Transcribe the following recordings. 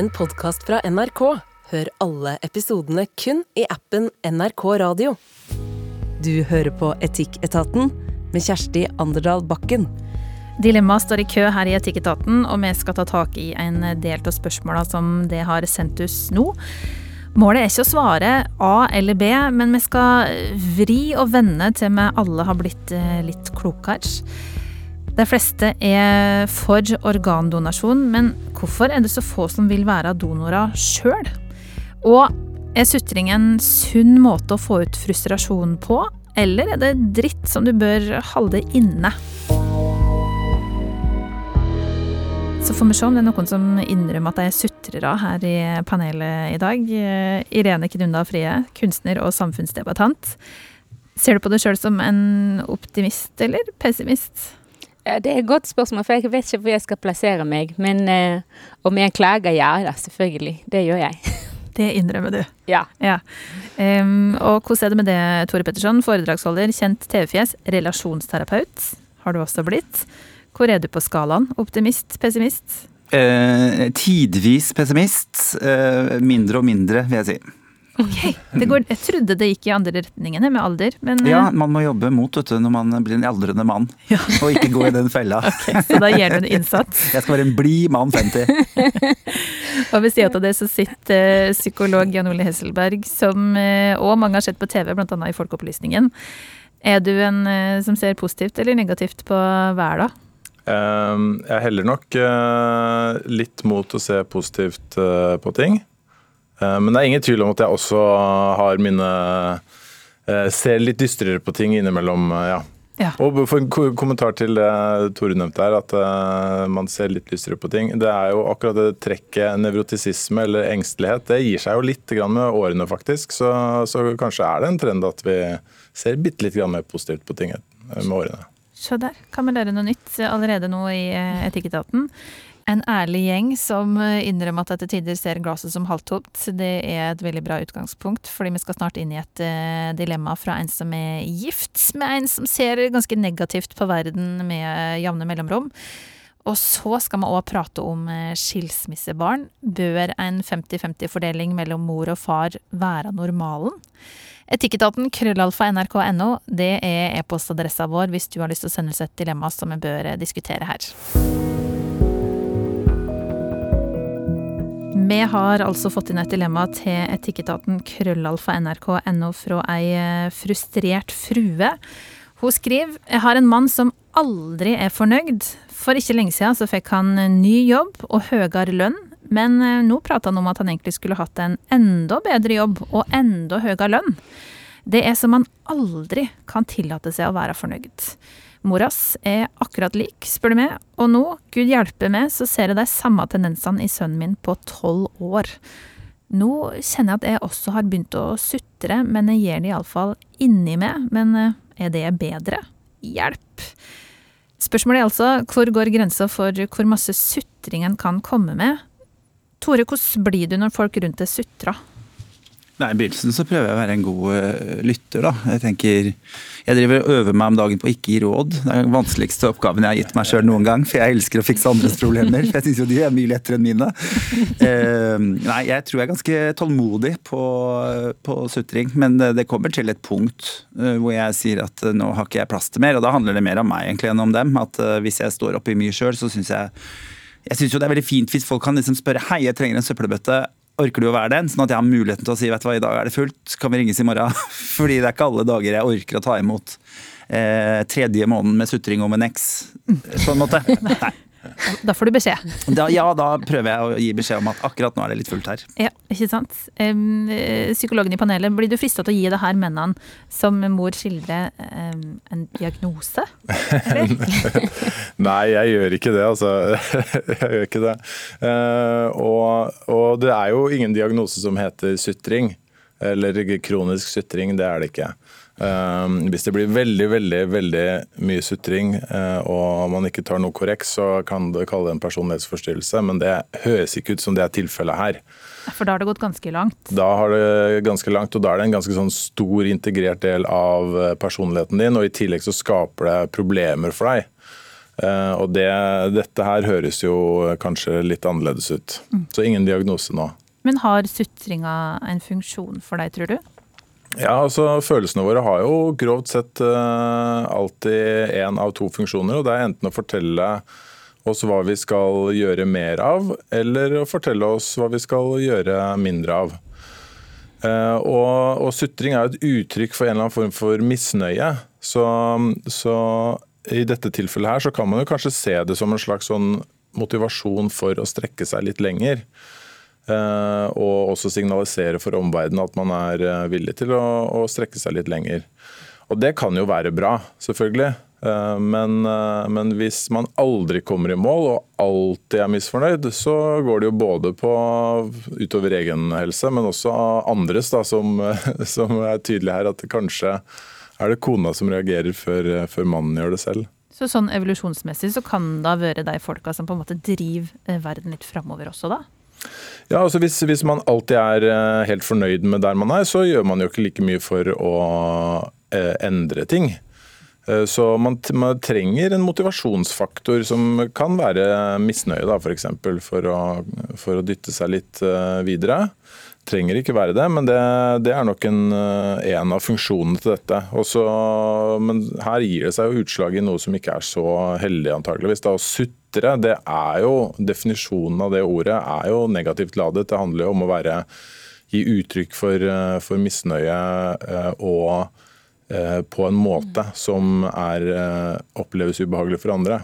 en podkast fra NRK. Hør alle episodene kun i appen NRK Radio. Du hører på Etikketaten med Kjersti Anderdal Bakken. Dilemmaet står i kø her i Etikketaten, og vi skal ta tak i en del av spørsmåla som det har sendt oss nå. Målet er ikke å svare A eller B, men vi skal vri og vende til vi alle har blitt eh, litt klokere. De fleste er for organdonasjon, men hvorfor er det så få som vil være donorer sjøl? Og er sutring en sunn måte å få ut frustrasjon på, eller er det dritt som du bør holde inne? Så får vi se om det er noen som innrømmer at de er sutrere her i panelet i dag. Irene Knunda Frie, kunstner og samfunnsdebattant. Ser du på deg sjøl som en optimist eller pessimist? Ja, det er et godt spørsmål, for jeg vet ikke hvor jeg skal plassere meg. Men eh, om jeg klager, ja da, selvfølgelig. Det gjør jeg. Det innrømmer du. Ja. ja. Um, og hvordan er det med det, Tore Petterson, foredragsholder, kjent TV-fjes, relasjonsterapeut har du også blitt. Hvor er du på skalaen? Optimist, pessimist? Eh, tidvis pessimist. Eh, mindre og mindre, vil jeg si. Ok, går, Jeg trodde det gikk i andre retningene med alder, men Ja, eh, man må jobbe mot vet du, når man blir en aldrende mann. Ja. Og ikke gå i den fella. ok, Så da gir du en innsats. Jeg skal være en blid mann 50. Og ved siden av det så sitter eh, psykolog Jan Ole Hesselberg, som òg mange har sett på TV, bl.a. i Folkeopplysningen. Er du en eh, som ser positivt eller negativt på verden? Ehm, Jeg heller nok eh, litt mot å se positivt eh, på ting. Eh, Men det er ingen tvil om at jeg også har mine eh, Ser litt dystrere på ting innimellom, eh, ja. Ja. Og for en kommentar til det Tore nevnte her, at man ser litt lystere på ting. Det er jo akkurat det trekket nevrotisisme eller engstelighet, det gir seg jo litt med årene, faktisk. Så, så kanskje er det en trend at vi ser bitte litt mer positivt på ting med årene. Se der, kan vi lære noe nytt allerede nå i Etikketaten. En ærlig gjeng som eh, innrømmer at til tider ser glasset som halvtomt. Det er et veldig bra utgangspunkt, fordi vi skal snart inn i et eh, dilemma fra en som er gift med en som ser ganske negativt på verden med jevne mellomrom. Og så skal vi òg prate om eh, skilsmissebarn. Bør en 50-50-fordeling mellom mor og far være normalen? Etikketaten krøllalfa nrk.no, det er e-postadressa vår hvis du har lyst til å sende oss et dilemma som vi bør eh, diskutere her. Vi har altså fått inn et dilemma til etikketaten krøllalfa nrk.no fra ei eh, frustrert frue. Hun skriver Jeg har en mann som aldri er fornøyd. For ikke lenge siden så fikk han ny jobb og høyere lønn, men eh, nå prater han om at han egentlig skulle hatt en enda bedre jobb og enda høyere lønn. Det er som han aldri kan tillate seg å være fornøyd. Moras er akkurat lik, spør du meg, og nå, gud hjelpe meg, så ser jeg de samme tendensene i sønnen min på tolv år. Nå kjenner jeg at jeg også har begynt å sutre, men jeg gjør det iallfall inni meg. Men eh, er det bedre? Hjelp! Spørsmålet er altså hvor går grensa for hvor masse sutring en kan komme med? Tore, hvordan blir du når folk rundt deg sutrer? Nei, I begynnelsen så prøver jeg å være en god eh, lytter. da. Jeg tenker, jeg driver og øver meg om dagen på å ikke gi råd. Det er den vanskeligste oppgaven jeg har gitt meg sjøl noen gang. For jeg elsker å fikse andres problemer. For jeg syns jo de er mye lettere enn mine. Uh, nei, jeg tror jeg er ganske tålmodig på, på sutring. Men det, det kommer til et punkt uh, hvor jeg sier at uh, nå har ikke jeg plass til mer. Og da handler det mer om meg egentlig enn om dem. At eh, hvis jeg står oppi mye sjøl, så syns jeg jeg synes jo det er veldig fint hvis folk kan liksom spørre hei, jeg trenger en søppelbøtte. Orker du å være den? Sånn at jeg har muligheten til å si vet du hva, i dag er det fullt, kan vi ringes i morgen? Fordi det er ikke alle dager jeg orker å ta imot eh, tredje måneden med sutring om en eks, på en måte. Nei. Da får du beskjed. Da, ja, da prøver jeg å gi beskjed om at akkurat nå er det litt fullt her. Ja, ikke sant. Um, psykologen i panelet, blir du frista til å gi det her mennene som mor skildrer, um, en diagnose? Eller? Nei, jeg gjør ikke det, altså. jeg gjør ikke det. Eh, og, og det er jo ingen diagnose som heter sutring. Eller kronisk sutring, det er det ikke. Eh, hvis det blir veldig, veldig veldig mye sutring eh, og man ikke tar noe korrekt, så kan det kalle det en personlighetsforstyrrelse, men det høres ikke ut som det er tilfellet her. For da har det gått ganske langt. Da har det ganske langt, og da er det en ganske sånn stor integrert del av eh, personligheten din, og i tillegg så skaper det problemer for deg. Eh, og det, dette her høres jo kanskje litt annerledes ut. Så ingen diagnose nå. Men har sutringa en funksjon for deg, tror du? Ja, altså Følelsene våre har jo grovt sett uh, alltid én av to funksjoner. og Det er enten å fortelle oss hva vi skal gjøre mer av, eller å fortelle oss hva vi skal gjøre mindre av. Uh, og, og sutring er et uttrykk for en eller annen form for misnøye. Så, så i dette tilfellet her så kan man jo kanskje se det som en slags sånn motivasjon for å strekke seg litt lenger. Eh, og også signalisere for omverdenen at man er eh, villig til å, å strekke seg litt lenger. Og det kan jo være bra, selvfølgelig. Eh, men, men, hvis man aldri kommer i mål og alltid er misfornøyd, så går det jo både på utover egen helse, men også andres, da, som, som er tydelig her at kanskje er det kona som reagerer før, før mannen gjør det selv. Så sånn evolusjonsmessig så kan det være de folka som på en måte driver verden litt framover også, da? Ja, altså hvis, hvis, man alltid er helt fornøyd med der man er, så gjør man jo ikke like mye for å eh, endre ting. Eh, så man, man, trenger en motivasjonsfaktor som kan være misnøye, f.eks. For, for, for å dytte seg litt videre trenger ikke være det, men det, det er nok en, eh, en, av funksjonene til dette. Også, men her gir det seg jo utslag i noe som ikke er så heldig, antageligvis. Da. Å sutre, det er jo, definisjonen av det ordet er jo negativt ladet. Det handler jo om å være, gi uttrykk for, eh, for misnøye eh, og på en måte som er, oppleves ubehagelig for andre.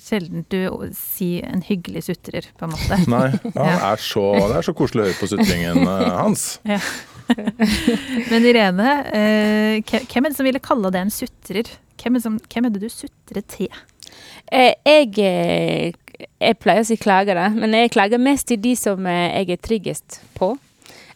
Sjelden du sier en hyggelig sutrer, på en måte. Nei, ja, er så, det er så koselig å høre på sutringen eh, hans. Ja. Men Irene, eh, hvem er det som ville kalle det en sutrer? Hvem er, som, hvem er det du sutrer til? Eh, jeg, jeg pleier å si klager, men jeg klager mest til de som jeg er tryggest på.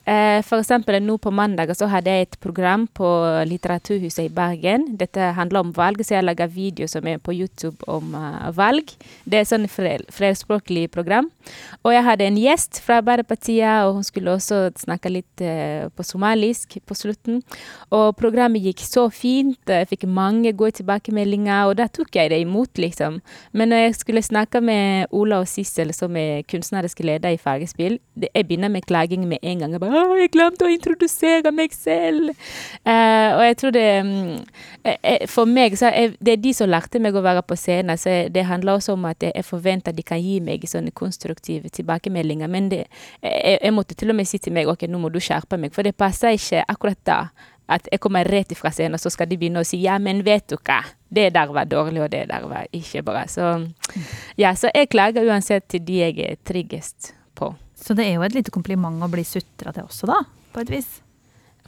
Eh, for eksempel nå på mandag så hadde jeg et program på Litteraturhuset i Bergen. Dette handler om valg, så jeg lager video som er på YouTube om uh, valg. Det er et sånn flerspråklig program. Og jeg hadde en gjest fra Arbeiderpartiet, og hun skulle også snakke litt uh, på somalisk på slutten. Og programmet gikk så fint. Jeg fikk mange gode tilbakemeldinger, og da tok jeg det imot, liksom. Men når jeg skulle snakke med Ola og Sissel, som er kunstneriske leder i Fargespill, jeg begynner med klaging med en gang. Jeg bare, 'Å, jeg glemte å introdusere meg selv'. Uh, og jeg tror det uh, For meg så er det er de som lærte meg å være på scenen. Så det handler også om at jeg forventer at de kan gi meg sånne konstruktive tilbakemeldinger. Men det, jeg, jeg, måtte til og med si til meg 'OK, nå må du skjerpe meg', for det passer ikke akkurat da. At jeg kommer rett ifra scenen, og så skal de begynne å si 'ja, men vet du hva'. Det der var dårlig, og det der var ikke bra. Så ja, så jeg klager uansett til de jeg er tryggest. Så det er jo et lite kompliment å bli sutra til også, da? På et vis?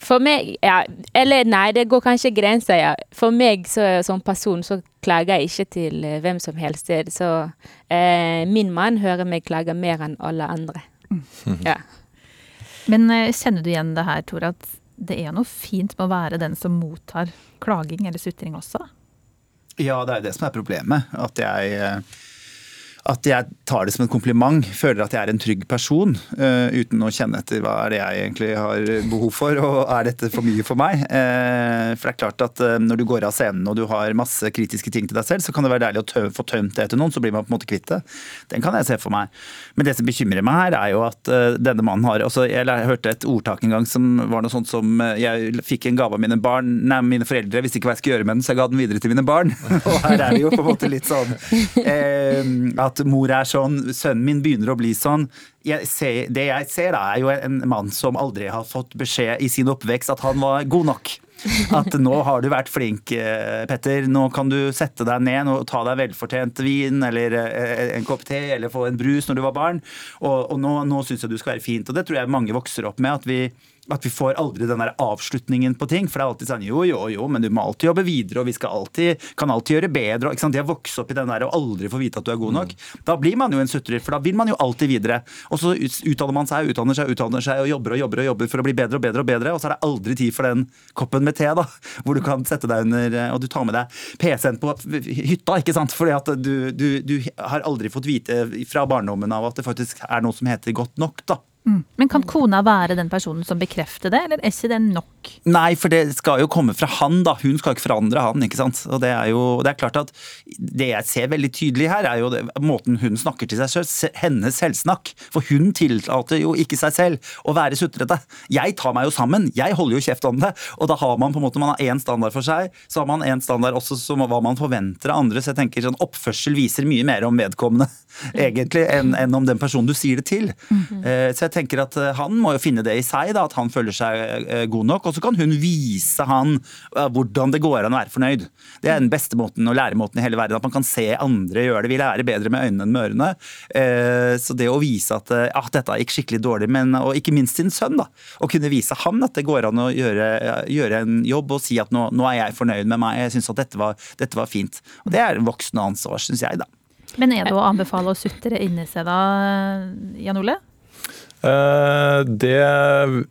For meg, ja Eller nei, det går kanskje grenser, ja. For meg så, som person så klager jeg ikke til uh, hvem som helst. Så eh, min mann hører meg klage mer enn alle andre. Mm. Ja. Men uh, kjenner du igjen det her, Tor, at det er noe fint med å være den som mottar klaging eller sutring også? Ja, det er det som er problemet. At jeg at jeg tar det som en kompliment. Føler at jeg er en trygg person. Uh, uten å kjenne etter hva er det jeg egentlig har behov for, og er dette for mye for meg? Uh, for det er klart at uh, når du går av scenen og du har masse kritiske ting til deg selv, så kan det være deilig å tø få tømt det etter noen, så blir man på en måte kvitt det. Den kan jeg se for meg. Men det som bekymrer meg her, er jo at denne mannen har altså Jeg hørte et ordtak en gang som var noe sånt som Jeg fikk en gave av mine barn, nei, mine foreldre visste ikke hva jeg skulle gjøre med den, så jeg ga den videre til mine barn. og her er det jo på en måte litt sånn at at mor er sånn, sønnen min begynner å bli sånn. Jeg ser, det jeg ser, da, er jo en mann som aldri har fått beskjed i sin oppvekst at han var god nok. At nå har du vært flink, eh, Petter. Nå kan du sette deg ned og ta deg velfortjent vin eller eh, en kopp te eller få en brus når du var barn. Og, og nå, nå syns jeg du skal være fint. Og det tror jeg mange vokser opp med. at vi at vi får aldri den der avslutningen på ting. For det er alltid sånn jo, jo, jo, men du må alltid jobbe videre, og vi alltid, kan alltid gjøre bedre. ikke sant? De har vokst opp i den der og aldri få vite at du er god nok. Mm. Da blir man jo en sutrer, for da vil man jo alltid videre. Og så utdanner man seg, utdanner seg, utdanner seg og jobber og jobber og jobber for å bli bedre og bedre og bedre, og så er det aldri tid for den koppen med te, da. Hvor du kan sette deg under, og du tar med deg PC-en på hytta, ikke sant. Fordi at du, du, du har aldri fått vite fra barndommen av at det faktisk er noe som heter godt nok, da. Mm. Men kan kona være den personen som bekrefter det, eller er ikke det nok? Nei, for det skal jo komme fra han, da. Hun skal ikke forandre han, ikke sant. Og det er jo det er klart at det jeg ser veldig tydelig her, er jo det, måten hun snakker til seg selv. Hennes selvsnakk. For hun tillater jo ikke seg selv å være sutrete. Jeg tar meg jo sammen, jeg holder jo kjeft om det. Og da har man på en måte man har én standard for seg, så har man én standard også som hva man forventer av andre. Så jeg tenker sånn oppførsel viser mye mer om vedkommende egentlig enn, enn om den personen du sier det til. Mm -hmm. Så jeg tenker at eh, han må jo finne det i seg, da, at han føler seg eh, god nok. Og så kan hun vise han hvordan det går an å være fornøyd. Det er den beste måten og læremåten i hele verden. At man kan se andre gjøre det. Vi lærer bedre med øynene enn med ørene. Så det å vise at ja, dette gikk skikkelig dårlig, men, og ikke minst sin sønn, da. Å kunne vise ham at det går an å gjøre, gjøre en jobb og si at nå, nå, er jeg fornøyd med meg, jeg syns at dette var, dette var fint. Og det er en voksen ansvar, syns jeg, da. Men er det å anbefale å sutre inni seg da, Jan Ole? Uh, det,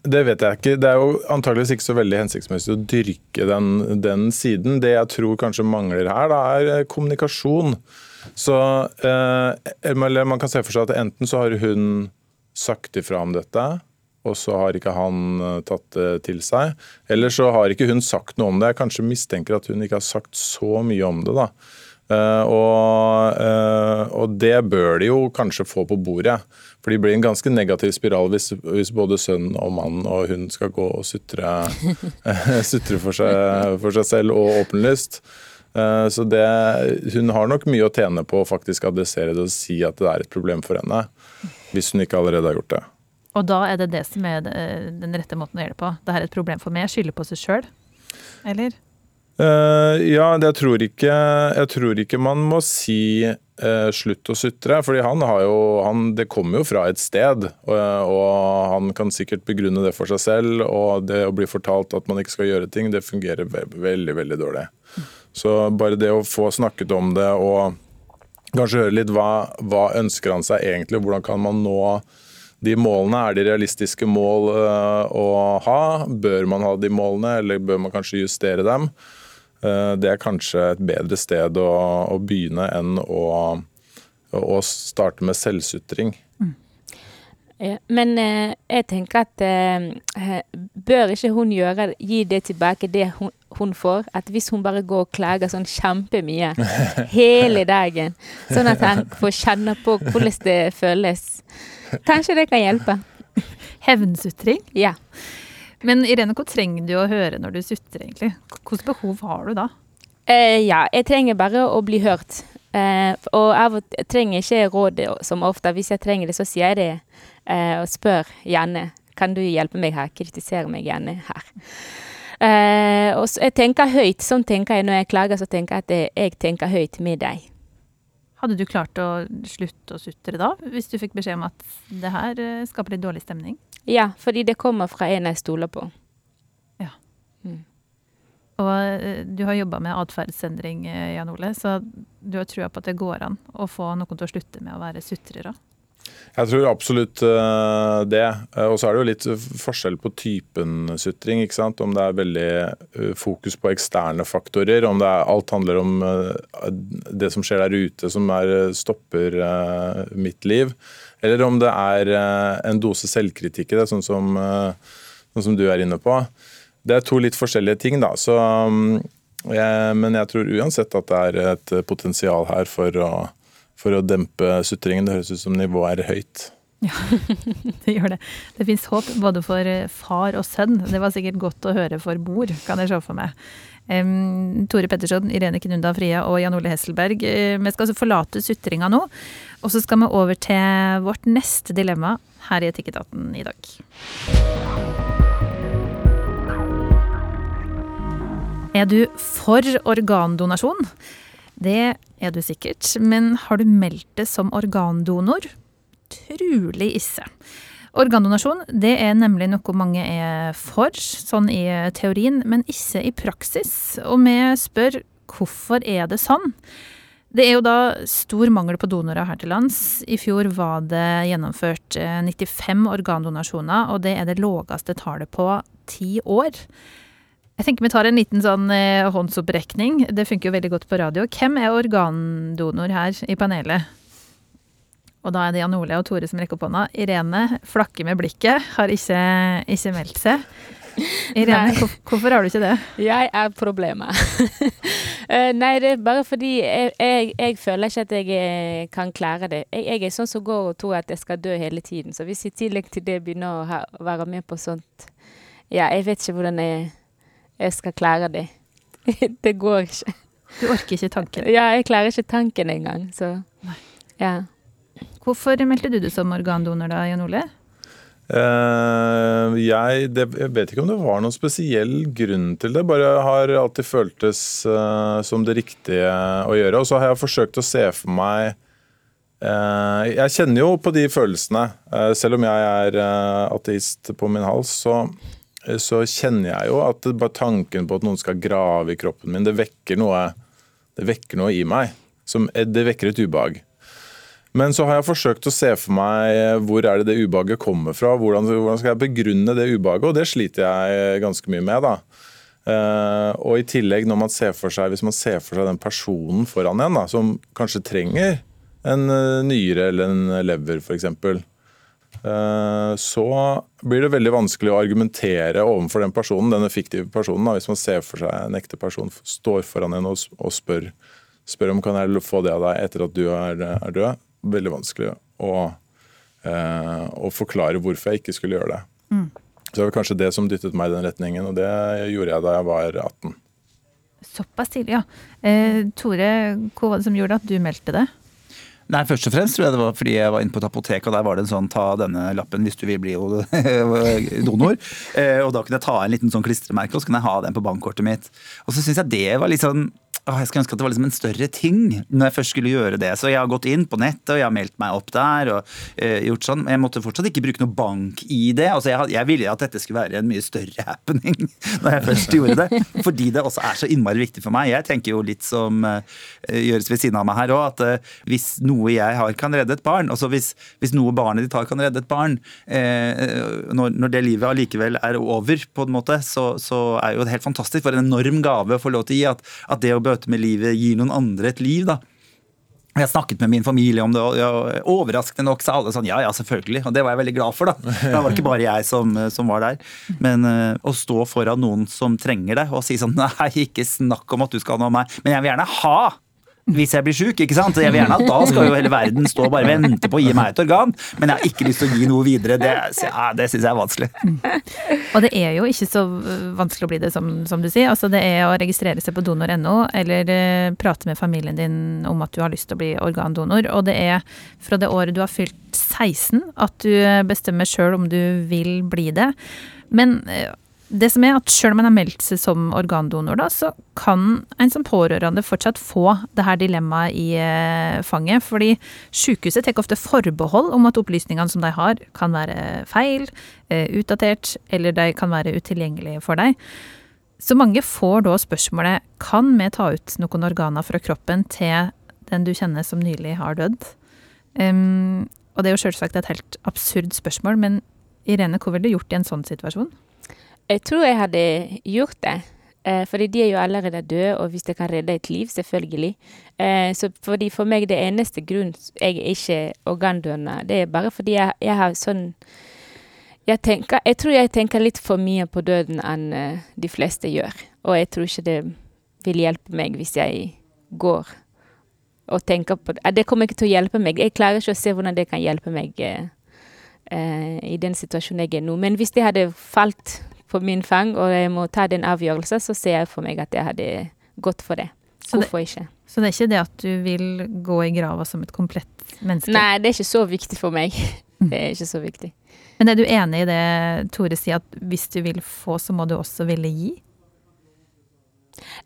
det, vet jeg ikke. Det er jo antageligvis ikke så veldig hensiktsmessig å dyrke den, den siden. Det jeg tror kanskje mangler her, da, er eh, kommunikasjon. Så uh, eller Man kan se for seg at enten så har hun sagt ifra om dette, og så har ikke han tatt det til seg. Eller så har ikke hun sagt noe om det. Jeg kanskje mistenker at hun ikke har sagt så mye om det. da. Uh, og, uh, og, det bør de jo kanskje få på bordet. For det blir en ganske negativ spiral hvis, hvis både sønn og mann og hun skal gå og sutre, for, for, seg, selv og åpenlyst. Uh, så det, hun har nok mye å tjene på å faktisk adressere det og si at det er et problem for henne. Hvis hun ikke allerede har gjort det. Og da er det det som er den rette måten å gjøre det på. Det er et problem for meg. Skylde på seg sjøl. Eller? Uh, ja, jeg tror, ikke, jeg tror ikke man må si uh, slutt å sutre. fordi han har jo, han, Det kommer jo fra et sted, og, og, han kan sikkert begrunne det for seg selv. Og det å bli fortalt at man ikke skal gjøre ting, det fungerer ve veldig, veldig dårlig. Så bare det å få snakket om det og kanskje høre litt hva, hva ønsker han seg egentlig, hvordan kan man nå de målene, er de realistiske mål uh, å ha? Bør man ha de målene, eller bør man kanskje justere dem? Eh, det er kanskje et bedre sted å, å begynne enn å, å, starte med selvsutring. Mm. Ja, men eh, jeg tenker at eh, bør ikke hun gjøre, gi det tilbake, det hun, hun, får? At hvis hun bare går og klager sånn kjempemye hele dagen, sånn at han får kjenne på hvordan det føles, kanskje det kan hjelpe. Hevnsutring? Ja. Men Irene, hva trenger du å høre når du sutrer, egentlig? Hvilke behov har du da? Eh, ja, jeg trenger bare å bli hørt. Eh, og jeg trenger ikke råd som ofte. Hvis jeg trenger det, så sier jeg det. Eh, og spør gjerne. Kan du hjelpe meg her? Kritisere meg gjerne her. Eh, og jeg tenker høyt. Sånn tenker jeg når jeg klager, så tenker jeg at jeg tenker høyt med deg. Hadde du klart å slutte å sutre da, hvis du fikk beskjed om at det her eh, skaper litt dårlig stemning? Ja, fordi det kommer fra en jeg stoler på. Ja. Mm. Og eh, du har jobba med atferdsendring, eh, Jan Ole, så du har trua på at det går an å få noen til å slutte med å være sutrere? Jeg tror absolutt uh, det. Og så er det jo litt forskjell på typen sutring. ikke sant? Om det er veldig fokus på eksterne faktorer, om det er, alt handler om det som skjer der ute som er, stopper mitt liv. Eller om det er en dose selvkritikk i det, sånn som, sånn som, du er inne på. Det er to litt forskjellige ting, da. Så, um, jeg, men jeg tror uansett at det er et potensial her for å for å dempe sutringen. Det høres ut som nivået er høyt. Ja, det gjør det. Det fins håp både for eh, far og sønn. Det var sikkert godt å høre for mor, kan jeg se for meg. Um, Tore Petterson, Irene Knunda Fria og Jan Ole Hesselberg. Uh, vi skal altså forlate sutringa nå, og så skal vi over til vårt neste dilemma her i Etikketaten i dag. Er du for organdonasjon? Det er du sikkert, men har du meldt det som organdonor? Trulig ikke. Organdonasjon det er nemlig noe mange er for, sånn i teorien, men ikke i praksis. Og vi spør hvorfor er det sånn? Det er jo da stor mangel på donorer her til lands. I fjor var det gjennomført 95 eh, organdonasjoner, og det er det lågeste tallet på ti år. Jeg tenker vi tar en liten sånn eh, håndsopprekning. Det funker jo veldig godt på radio. Hvem er organdonor her i panelet? Og da er det Jan Ole og Tore som rekker opp hånda. Irene flakker med blikket, har ikke, ikke meldt seg. Irene, hvor, hvorfor har du ikke det? Jeg er problemet. Eh, nei, det er bare fordi jeg, jeg, jeg føler ikke at jeg eh, kan klare det. Jeg, jeg er sånn som går og tror at jeg skal dø hele tiden. Så hvis i tillegg til det begynner å ha, være med på sånt Ja, jeg vet ikke hvordan jeg, jeg skal klare det. det går ikke. Du orker ikke tanken. Ja, jeg klarer ikke tanken engang, så Ja. Hvorfor meldte du deg som organdonor da, Jan Ole? Eh, jeg, det, jeg vet ikke om det var noen spesiell grunn til det. Bare har alltid føltes eh, som det riktige å gjøre. Og så har jeg forsøkt å se for meg eh, Jeg kjenner jo på de følelsene. Selv om jeg er ateist på min hals, så, så kjenner jeg jo at bare tanken på at noen skal grave i kroppen min, det vekker noe, det vekker noe i meg. Som, det vekker et ubehag. Men så har jeg forsøkt å se for meg eh, hvor er det det ubehaget kommer fra. Hvordan, hvordan skal jeg begrunne det ubehaget, og det sliter jeg ganske mye med. da. Uh, og i tillegg, når man ser for seg, hvis man ser for seg den personen foran en da, som kanskje trenger en eh, nyre eller en lever f.eks., uh, så blir det veldig vanskelig å argumentere overfor den personen, denne fiktive personen. Da, hvis man ser for seg en ekte person står foran en og, og spør, spør om kan jeg få det av deg etter at du er, er død veldig vanskelig å, eh, å forklare hvorfor jeg ikke skulle gjøre det. Så det var kanskje det som dyttet meg i den retningen, og det gjorde jeg da jeg var 18. Såpass tidlig, ja. Eh, Tore, hva var det som gjorde at du meldte det? Nei, Først og fremst tror jeg det var fordi jeg var inne på et apotek, og der var det en sånn ta denne lappen hvis du vil bli donor. Eh, Og da kunne jeg ta en liten sånn klistremerke, og så kunne jeg ha den på bankkortet mitt. Og så syns jeg det var litt sånn Åh, jeg skulle ønske at det var liksom en større ting når jeg først skulle gjøre det. Så jeg har gått inn på nettet og jeg har meldt meg opp der. og eh, gjort sånn, jeg måtte fortsatt ikke bruke noe bank-ID. Altså jeg, jeg ville at dette skulle være en mye større happening når jeg først gjorde det. Fordi det også er så innmari viktig for meg. Jeg tenker jo litt som eh, gjøres ved siden av meg her òg, at eh, hvis noe jeg har kan redde et barn, altså hvis, hvis noe barnet ditt har kan redde et barn, når, når det livet allikevel er over, på en måte, så, så er jo det helt fantastisk. For en enorm gave å få lov til å gi. At, at det å bøte med livet gir noen andre et liv. da. Jeg snakket med min familie om det, og overraskende nok sa alle sånn ja, ja, selvfølgelig. Og det var jeg veldig glad for, da. Var det ikke bare jeg som, som var der. Men uh, å stå foran noen som trenger det, og si sånn nei, ikke snakk om at du skal ha noe av meg, men jeg vil gjerne ha! Hvis jeg blir sjuk, ikke sant. Jeg vil gjerne at Da skal jo hele verden stå og bare vente på å gi meg et organ, men jeg har ikke lyst til å gi noe videre. Det, ja, det syns jeg er vanskelig. Og det er jo ikke så vanskelig å bli det, som, som du sier. Altså, det er å registrere seg på donor.no, eller eh, prate med familien din om at du har lyst til å bli organdonor. Og det er fra det året du har fylt 16 at du bestemmer sjøl om du vil bli det. Men eh, det som er at Selv om en har meldt seg som organdonor, da, så kan en som pårørende fortsatt få det her dilemmaet i eh, fanget. Fordi sykehuset tar ofte forbehold om at opplysningene som de har, kan være feil, eh, utdatert, eller de kan være utilgjengelige for deg. Så mange får da spørsmålet kan vi ta ut noen organer fra kroppen til den du kjenner som nylig har dødd. Um, og det er jo selvsagt et helt absurd spørsmål, men Irene, hva ville du gjort i en sånn situasjon? Jeg tror jeg hadde gjort det. Eh, fordi de er jo allerede døde, og hvis det kan redde et liv, selvfølgelig. Eh, så fordi for meg det eneste grunn jeg er ikke organdonor, det er bare fordi jeg, jeg har sånn jeg, tenker, jeg tror jeg tenker litt for mye på døden enn eh, de fleste gjør. Og jeg tror ikke det vil hjelpe meg hvis jeg går og tenker på det. Det kommer ikke til å hjelpe meg. Jeg klarer ikke å se hvordan det kan hjelpe meg eh, i den situasjonen jeg er nå. Men hvis det hadde falt på min fang, og jeg må ta den avgjørelsen, så ser jeg for meg at jeg hadde gått for det. Hvorfor ikke? Så det er ikke det at du vil gå i grava som et komplett menneske? Nei, det er ikke så viktig for meg. Det er ikke så viktig. Men er du enig i det Tore sier, at hvis du vil få, så må du også ville gi?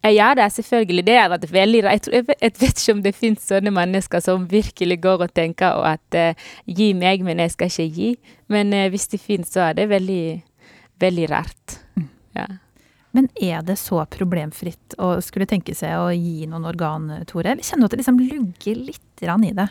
Eh, Ja, det er selvfølgelig. Det har vært veldig rart. Jeg, tror- jeg, vet- ikke om det finnes sånne mennesker som virkelig går og tenker og at uh, gi meg, men jeg skal ikke gi. Men uh, hvis det finnes, så er det veldig, veldig rart. Ja. Men er det så problemfritt å skulle tenke seg å gi noen organ, Tore? Eller kjenner du at det liksom lugger litt i det?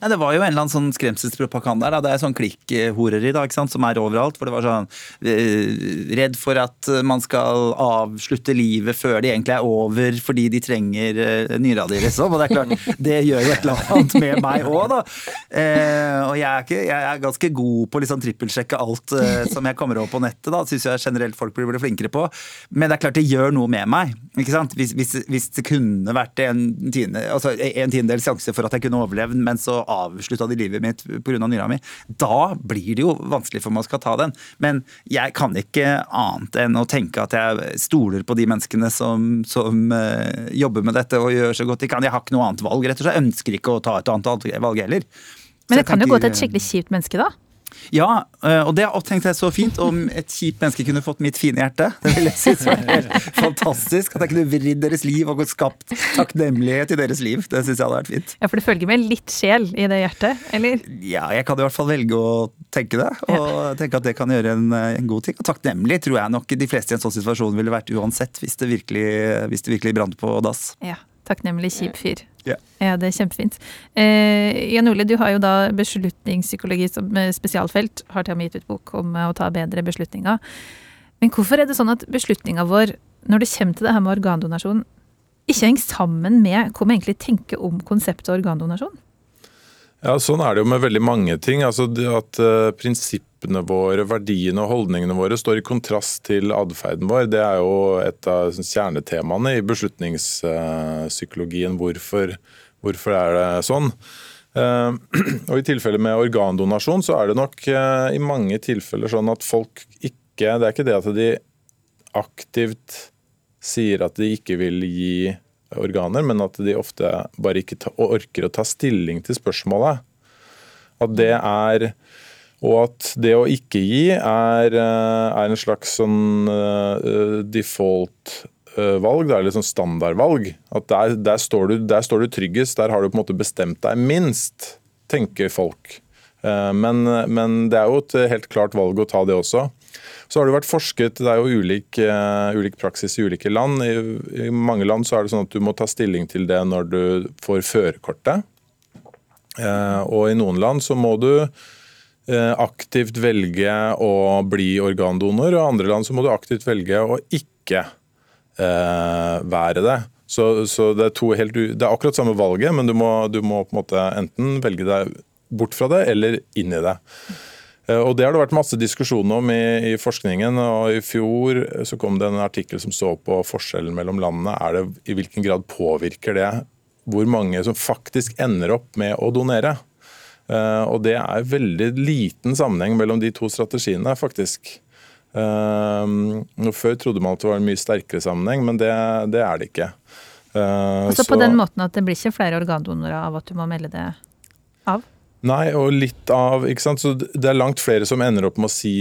Nei, Det var jo en eller annen sånn skremselspropaganda. Da. Det er sånn klikkhoreri da, ikke sant, som er overalt. For det var sånn eh, Redd for at man skal avslutte livet før det egentlig er over fordi de trenger eh, nyra di, liksom. Og det er klart, det gjør jo et eller annet med meg òg, da. Eh, og jeg er, ikke, jeg er ganske god på å liksom trippelsjekke alt eh, som jeg kommer over på nettet. da, Syns jeg generelt folk blir, flinkere på. Men det er klart det gjør noe med meg. ikke sant? Hvis, hvis, hvis det kunne vært en tiende, altså en sjanse for at jeg kunne overlevd, men så avslutta de livet mitt pga. nyra mi, da blir det jo vanskelig for meg å skal ta den. Men jeg kan ikke annet enn å tenke at jeg stoler på de menneskene som, som uh, jobber med dette og gjør så godt de kan. Jeg har ikke noe annet valg, rett og slett. Jeg ønsker ikke å ta et annet valg heller. Men det kan jo gå til et skikkelig kjipt menneske, da? Ja, eh, og det har jeg tenkt jeg så fint om et kjipt menneske kunne fått mitt fine hjerte. Det ville jeg synes var helt fantastisk. At jeg kunne vridd deres liv og skapt takknemlighet i deres liv. Det syns jeg hadde vært fint. Ja, For det følger med litt sjel i det hjertet, eller? Ja, jeg kan i hvert fall velge å tenke det. Og ja. tenke at det kan gjøre en, en, god ting. Og takknemlig tror jeg nok de fleste i en sånn situasjon ville vært uansett, hvis det virkelig, hvis det virkelig brant på dass. Ja. Takknemlig kjip fyr. Yeah. Ja, det er kjempefint. Eh, Jan Ole, du har jo da beslutningspsykologi som eh, spesialfelt. Har til og med gitt ut bok om eh, å ta bedre beslutninger. Men hvorfor er det sånn at beslutninga vår når det kommer til det her med organdonasjon, ikke henger sammen med hva vi egentlig tenker om konseptet organdonasjon? Ja, Sånn er det jo med veldig mange ting. Altså At uh, prinsippene våre, verdiene og holdningene våre står i kontrast til atferden vår, det er jo et av sånn, kjernetemaene i beslutningspsykologien. Hvorfor, hvorfor er det sånn? Uh, og I tilfelle med organdonasjon så er det nok i mange tilfeller sånn at folk ikke Det er ikke det at de aktivt sier at de ikke vil gi organer, men at de ofte bare ikke ta, orker å ta stilling til spørsmålet. At det er Og at det å ikke gi er, eh, er en slags sånn uh, default valg, det er sånn standardvalg. At der, der, står du, der, står du, tryggest, der har du på en måte bestemt deg minst, tenker folk. Men, men, det er jo et helt klart valg å ta det også. Så har det vært forsket, det er jo ulik, uh, ulik praksis i ulike land. I, I, mange land så er det sånn at du må ta stilling til det når du får førerkortet. Uh, og i noen land så må du uh, aktivt velge å bli organdonor, og i andre land så må du aktivt velge å ikke være det. Så, så det, er helt, det, er akkurat samme valget, men du må, du må på en måte enten velge deg bort fra det eller inn i det. Eh, og Det har det vært masse diskusjon om i, i, forskningen. og I fjor så kom det en artikkel som så på forskjellen mellom landene. Er det, I hvilken grad påvirker det hvor mange som faktisk ender opp med å donere? Uh, og Det er veldig liten sammenheng mellom de to strategiene, faktisk. Uh, før trodde man at det var en mye sterkere sammenheng, men det, det er det ikke. Altså På så, den måten at det blir ikke flere organdonorer av at du må melde det av? Nei, og litt av ikke sant? Så Det er langt flere som ender opp med å si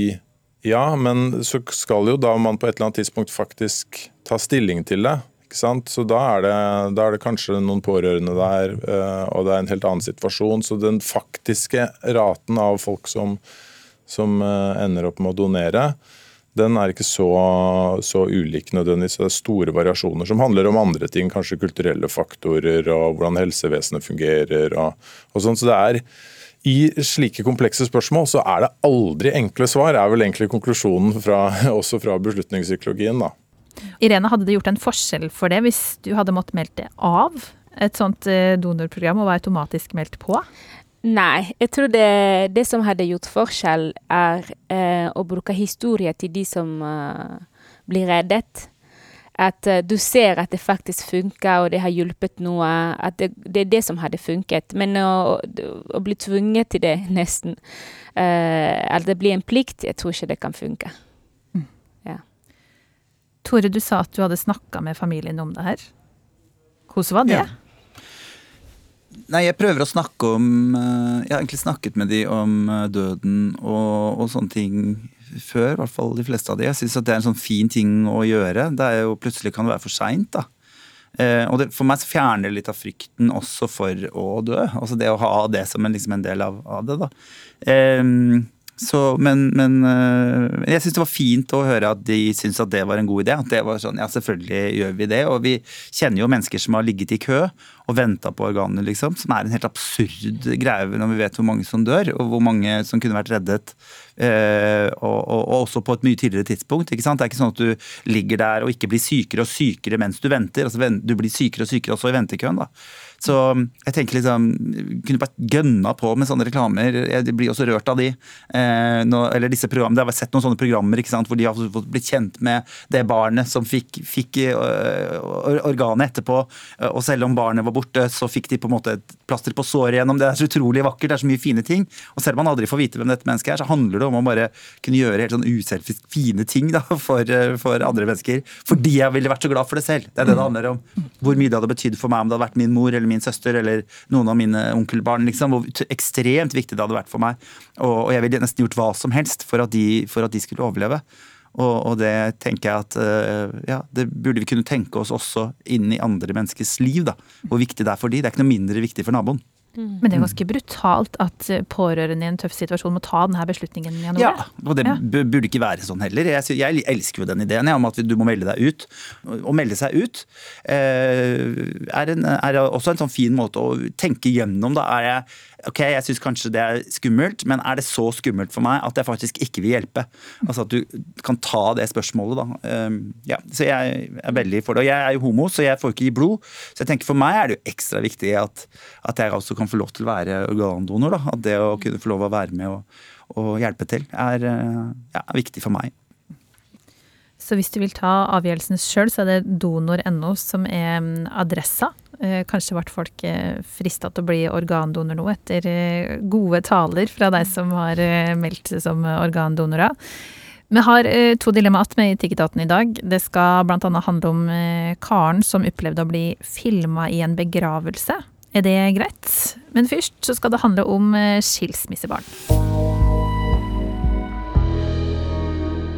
ja, men så skal jo da man på et eller annet tidspunkt faktisk ta stilling til det. ikke sant? Så da er det, da er det kanskje noen pårørende der, eh, og det er en helt annen situasjon. Så den faktiske raten av folk som, som eh, ender opp med å donere, den er ikke så, så ulik nødvendigvis. Det er store variasjoner som handler om andre ting, kanskje kulturelle faktorer og hvordan helsevesenet fungerer. og, og sånn. Så det er i slike komplekse spørsmål så er det aldri enkle svar, er vel egentlig konklusjonen fra, også fra beslutningspsykologien. da. Irene, hadde det gjort en forskjell for det hvis du hadde måttet meldt det av? Et sånt eh, donorprogram og var automatisk meldt på? Nei, jeg tror det, det som hadde gjort forskjell, er eh, å bruke historie til de som eh, blir reddet. At eh, du ser at det faktisk funker, og det har hjulpet noe. At det, det er det som hadde funket. Men å, å bli tvunget til det, nesten, uh, at det blir en plikt, jeg tror ikke det kan funke. Mm. Ja. Tore, du sa at du hadde snakka med familien om det her. Hvordan var det? Ja. Nei, jeg prøver å snakke om eh, Jeg har egentlig snakket med de om eh, døden og, og sånne ting før. I hvert fall de fleste av de. Jeg syns det er en sånn fin ting å gjøre. Det er jo Plutselig kan det være for seint. Eh, og det, for meg så fjerner det litt av frykten også for å dø. Altså det å ha det som en, liksom en del av, av det, da. Eh, Så, men, men øh, jeg syns det var fint å høre at de syntes at det var en god idé. At det var sånn, ja selvfølgelig gjør vi det. Og vi kjenner jo mennesker som har ligget i kø og venta på organer, liksom. Som er en helt absurd greie når vi vet hvor mange som dør, og hvor mange som kunne vært reddet. Øh, og, og, og, også på et mye tidligere tidspunkt. ikke sant? Det er ikke sånn at du ligger der og ikke blir sykere og sykere mens du venter. altså Du blir sykere og sykere også i ventekøen. da. Så jeg tenker liksom Kunne bare gønna på med sånne reklamer. Jeg blir også rørt av de. Eh, nå, eller disse programmene, Jeg har sett noen sånne programmer ikke sant, hvor de har blitt kjent med det barnet som fikk, fikk øh, organet etterpå. Og selv om barnet var borte, så fikk de på en måte et plaster på såret gjennom det. Er så utrolig vakkert, det er så mye fine ting. Og selv om man aldri får vite hvem dette mennesket er, så handler det om å bare kunne gjøre helt sånn uselfisk fine ting da, for, for, andre mennesker. Fordi jeg ville vært så glad for det selv. Det er det det handler om. Hvor mye det hadde betydd for meg om det hadde vært min mor eller min søster eller noen av mine onkelbarn. liksom, Hvor ekstremt viktig det hadde vært for meg. Og, og jeg ville nesten gjort hva som helst for at de, for at de skulle overleve. Og, og, det tenker jeg at uh, ja, det burde vi kunne tenke oss også inn i andre menneskers liv. da, Hvor viktig det er for de. Det er ikke noe mindre viktig for naboen. Mm. Men det er ganske brutalt at eh, pårørende i en tøff situasjon må ta denne beslutningen? Januar. ja, og det ja. burde ikke være sånn heller. Jeg, jeg elsker jo den ideen om at du må melde deg ut. Å melde seg ut eh, er, en, er, også en sånn fin måte å tenke gjennom. Da er jeg ok, jeg syns kanskje det er skummelt, men er det så skummelt for meg at jeg faktisk ikke vil hjelpe? Altså at du kan ta det spørsmålet, da. Um, ja, så jeg er veldig for det. Og jeg er jo homo, så jeg får ikke gi blod. Så jeg tenker for meg er det jo ekstra viktig at, at jeg også kan få lov til å være organdonor. da. At det å kunne få lov å være med og, og hjelpe til er, ja, er viktig for meg. Så hvis du vil ta avgjørelsen sjøl, så er det donor.no som er mm, adressa. Eh, kanskje ble folk eh, frista til å bli organdonor nå, etter eh, gode taler fra de som har meldt seg som organdonorer. Vi har to dilemmaer med i Tiggetaten i dag. Det skal bl.a. handle om karen som opplevde å bli filma i en begravelse. Er det greit? Men først så skal det handle om skilsmissebarn.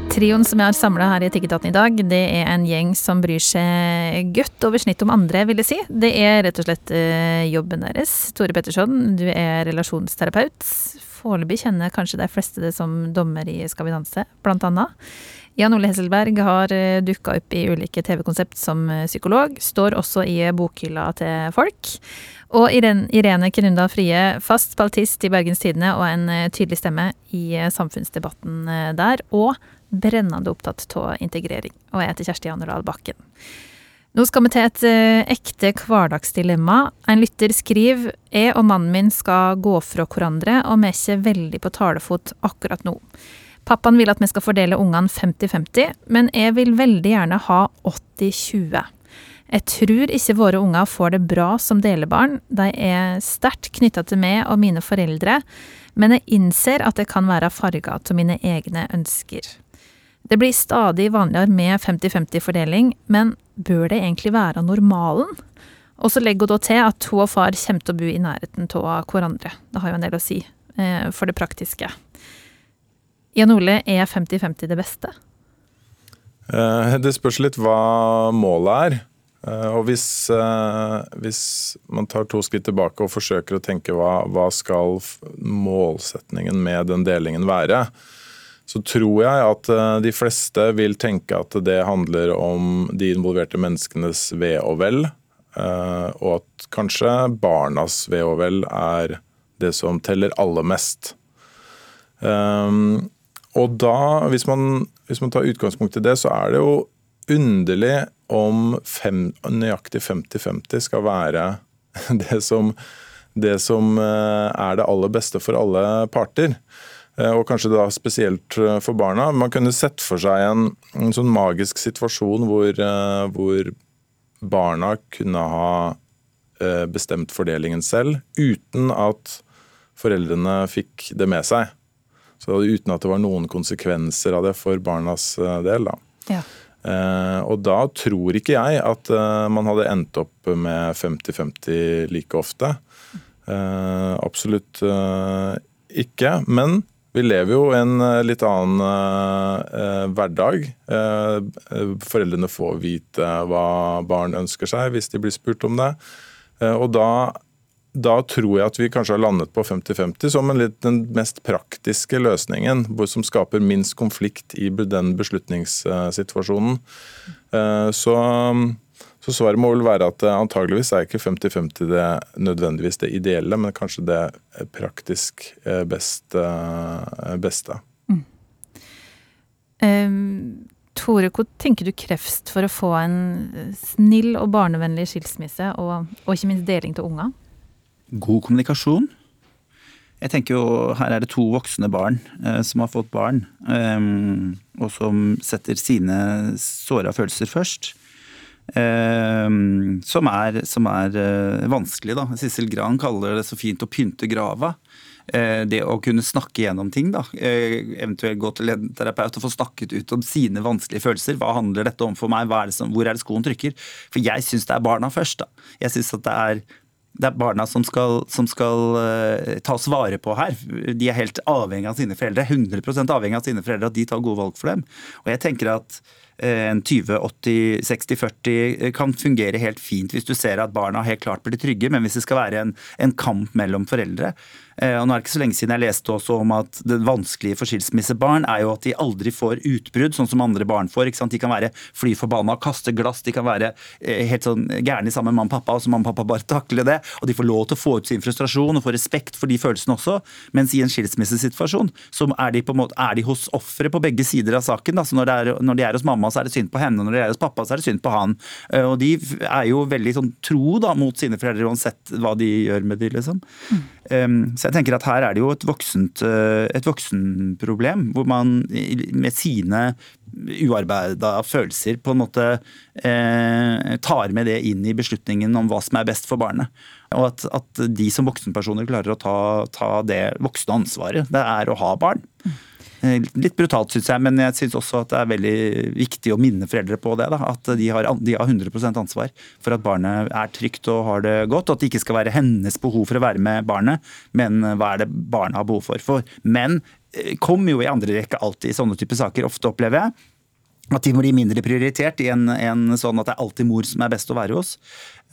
Trioen som jeg har samla her i Tiggertaten i dag, det er en gjeng som bryr seg godt over snittet om andre, vil jeg si. Det er rett og slett eh, jobben deres. Tore Petterson, du er relasjonsterapeut. Foreløpig kjenner kanskje de fleste det som dommer i Skal vi danse, blant annet. Jan Ole Hesselberg har eh, dukka opp i ulike TV-konsept som eh, psykolog. Står også i bokhylla til folk. Og Irene Kenunda Frie, fast spaltist i Bergens Tidende og en tydelig stemme i samfunnsdebatten der. Og brennende opptatt av integrering. Og jeg heter Kjersti Janerdal Bakken. Nå skal vi til et uh, ekte hverdagsdilemma. En lytter skriver jeg og mannen min skal gå fra hverandre, og vi er ikke veldig på talefot akkurat nå. Pappaen vil at vi skal fordele ungene 50-50, men jeg vil veldig gjerne ha 80-20. Jeg tror ikke våre unger får det bra som delebarn. De er sterkt knytta til meg og mine foreldre, men jeg innser at det kan være farga av mine egne ønsker. Det blir stadig vanligere med 50-50-fordeling, men bør det egentlig være normalen? Og så legger hun da til at hun og far kommer til å bo i nærheten av hverandre. Det har jo en del å si eh, for det praktiske. Jan Ole, er 50-50 det beste? Eh, det spørs litt hva målet er. Eh, og hvis, hvis, man tar to skritt tilbake og forsøker å tenke hva, hva skal målsetningen med den delingen være, så tror jeg at eh, de fleste vil tenke at det handler om de involverte menneskenes ve og vel. Eh, og at kanskje barnas ve og vel er det som teller aller mest. Eh, og da, hvis man, hvis man tar utgangspunkt i det, så er det jo underlig om fem, nøyaktig 50-50 skal være det som, det som er det aller beste for alle parter. Eh, og kanskje da spesielt eh, for barna. Man kunne sett for seg en, en sånn magisk situasjon hvor, eh, hvor, barna kunne ha bestemt fordelingen selv, uten at foreldrene fikk det med seg. Så uten at det var noen konsekvenser av det for barnas del. Da. Ja. Eh, og da tror ikke jeg at eh, man hadde endt opp med 50-50 like ofte. Eh, absolutt ikke. Men vi lever jo en eh, litt annen eh, hverdag. Eh, foreldrene får vite hva barn ønsker seg hvis de blir spurt om det. Eh, og da, da tror jeg at vi kanskje har landet på 50-50 som litt, den mest praktiske løsningen, som skaper minst konflikt i den beslutningssituasjonen. Eh, så, så svaret må vel være at antageligvis er ikke 50-50 det nødvendigvis det ideelle, men kanskje det praktisk beste. beste. Mm. Um, Tore, hvor tenker du krefst for å få en snill og barnevennlig skilsmisse, og, og ikke minst deling til unger? God kommunikasjon. Jeg tenker jo her er det to voksne barn eh, som har fått barn, eh, og som setter sine såra følelser først. Eh, som er, som er eh, vanskelig, da. Sissel Gran kaller det så fint å pynte grava. Eh, det å kunne snakke gjennom ting, da. Eventuelt gå til en terapeut og få snakket ut om sine vanskelige følelser. Hva handler dette om for meg? Er som, hvor er det skoen trykker? For jeg syns det er barna først, da. Jeg syns at det er det er barna som skal, som skal uh, tas vare på her. De er helt avhengig av sine foreldre. 100% avhengig av sine foreldre, at de tar gode valg for dem. Og jeg tenker at en 20-80-60-40 kan fungere helt fint hvis du ser at barna helt klart blir trygge, men hvis det skal være en, en kamp mellom foreldre, Eh, og nå er det ikke så lenge siden jeg leste også om at det vanskelige for skilsmissebarn er jo at de aldri får utbrudd, sånn som andre barn får. ikke sant? De kan være fly forbanna, kaste glass, de kan være eh, helt sånn gærne sammen med mamma og pappa, og så mamma og pappa bare takler det. Og de får lov til å få ut sin frustrasjon og få respekt for de følelsene også. Mens i en skilsmissesituasjon så er de, på måte, er de hos offeret på begge sider av saken. Da. Så når, er, når, de er hos mamma, så er det synd på henne, når det er hos pappa, så er det synd på han. Eh, og de er jo veldig sånn tro da, mot sine foreldre uansett hva de gjør med dem, liksom. Mm. Så jeg tenker at her er det jo et voksent, eh, et voksenproblem, hvor man med sine uarbeida følelser på en måte eh, tar med det inn i beslutningen om hva som er best for barnet. Og at, at de som voksenpersoner klarer å ta, ta, det voksne ansvaret det er å ha barn. Eh, litt brutalt, syns jeg, men jeg syns også at det er veldig viktig å minne foreldre på det. Da, at de har, de har 100% ansvar for at barnet er trygt og har det godt. Og at det ikke skal være hennes behov for å være med barnet, men hva er det barnet har behov for. for menn eh, kommer jo i andre rekke alltid i sånne typer saker, ofte opplever jeg at de må bli mindre prioritert i en, en, sånn at det er alltid mor som er best å være hos.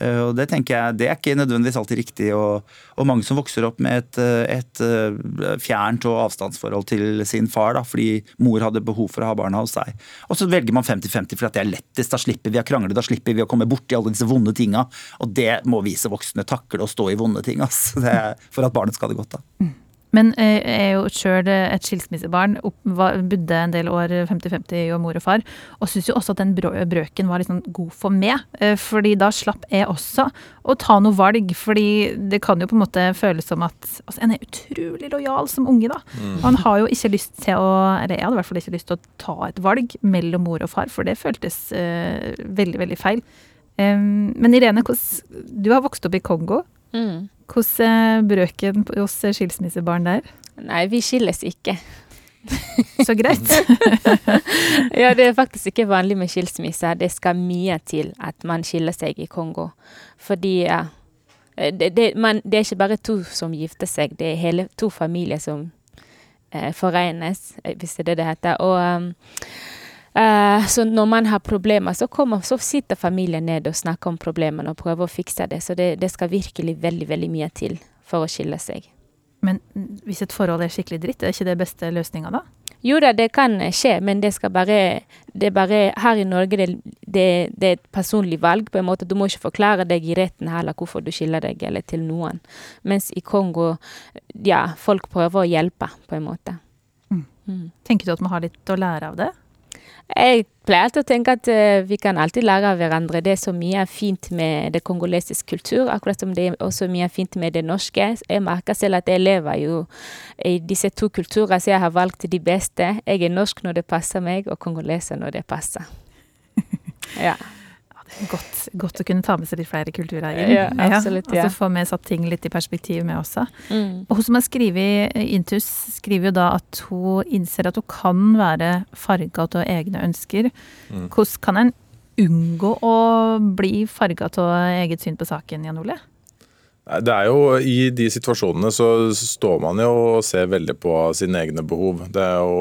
Eh, og Det tenker jeg, det er ikke nødvendigvis alltid riktig. Og, og mange som vokser opp med et, et, eh, fjernt og avstandsforhold til sin far da, fordi mor hadde behov for å ha barna hos seg. Og så velger man 50-50 fordi det er lettest. Da slipper vi å krangle, da slipper vi å komme borti alle disse vonde tinga. Og det må vi som voksne takle å stå i vonde ting ass. for at barnet skal ha det godt. da. Men jeg eh, er jo sjøl et skilsmissebarn. Bodde en del år 50-50 og mor og far. Og syns jo også at den brøken var liksom god for meg. Eh, fordi da slapp jeg også å ta noe valg. Fordi det kan jo på en måte føles som at altså En er utrolig lojal som unge, da. Mm. Han har jo ikke lyst til å Eller jeg hadde i hvert fall ikke lyst til å ta et valg mellom mor og far, for det føltes uh, veldig, veldig feil. Um, men Irene, du har vokst opp i Kongo. Mm. Hvordan brøken hos skilsmissebarn der? Nei, vi skilles ikke. Så greit. ja, det er faktisk ikke vanlig med skilsmisse. Det skal mye til at man skiller seg i Kongo. Fordi ja, det, det, man, det, er ikke bare to som gifter seg, det er hele to familier som eh, forenes, hvis det er det det heter. Og um, så når man har problemer, så, kommer, så sitter familien ned og snakker om problemene og prøver å fikse det. Så det, det, skal virkelig veldig, veldig mye til for å skille seg. Men hvis et forhold er skikkelig dritt, er ikke det beste løsninga da? Jo da, det kan skje, men det skal bare Det bare Her i Norge det, det, det er et personlig valg, på en måte. Du må ikke forklare deg i retten heller hvorfor du skiller deg, eller til noen. Mens i Kongo, ja, folk prøver å hjelpe, på en måte. Mm. Mm. Tenker du at man har litt å lære av det? Jeg pleier alltid å tenke at uh, vi kan alltid lære av hverandre. Det er så mye fint med det kongolesiske kultur, akkurat som det er også mye fint med det norske. Jeg merker selv at jeg lever jo i disse to kulturer, så jeg har valgt de beste. Jeg er norsk når det passer meg, og kongoleser når det passer. ja. Godt, godt, å kunne ta med seg litt flere kulturer inn. Ja, absolutt, ja. Og så få med satt ting litt i perspektiv med også. Mm. Og hun som har skrevet Intus, skriver jo da at hun innser at hun kan være farga av egne ønsker. Mm. Hvordan kan en unngå å bli farga av eget syn på saken, Jan Ole? Det er jo, I de situasjonene så står man jo og ser veldig på sine egne behov. Jo,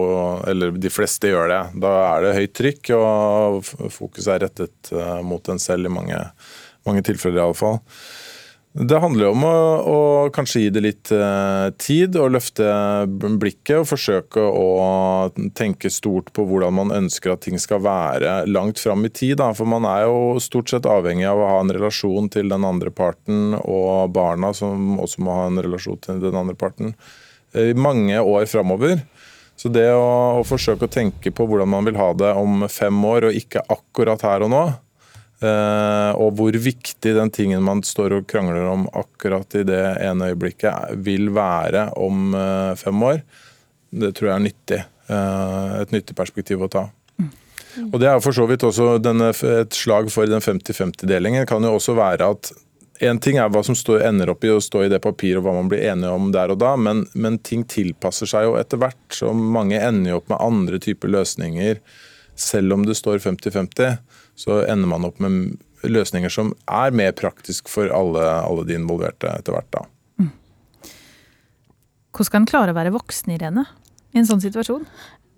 eller de fleste gjør det. Da er det høyt trykk, og fokuset er rettet eh, mot en selv i mange, mange tilfeller iallfall. Det handler jo om å, å kanskje gi det litt eh, tid og løfte blikket og forsøke å tenke stort på hvordan man ønsker at ting skal være langt fram i tid. Da. For man er jo stort sett avhengig av å ha en relasjon til den andre parten, og barna som også må ha en relasjon til den andre parten, i mange år framover. Så det å, å forsøke å tenke på hvordan man vil ha det om fem år, og ikke akkurat her og nå, Eh, og hvor viktig den tingen man står og krangler om akkurat i det ene øyeblikket vil være om eh, fem år, det tror jeg er nyttig. Eh, et nyttig perspektiv å ta. Og Det er for så vidt også denne, et slag for den 50-50-delingen. kan jo også være at en ting er hva som står, ender opp i å stå i det papiret og hva man blir enige om der og da, men, men ting tilpasser seg jo etter hvert. Så mange ender jo opp med andre typer løsninger selv om det står 50-50 så ender man opp med løsninger som er mer praktisk for alle, alle de involverte etter hvert. da. Mm. Hvordan skal en klare å være voksen, Irene, i en sånn situasjon?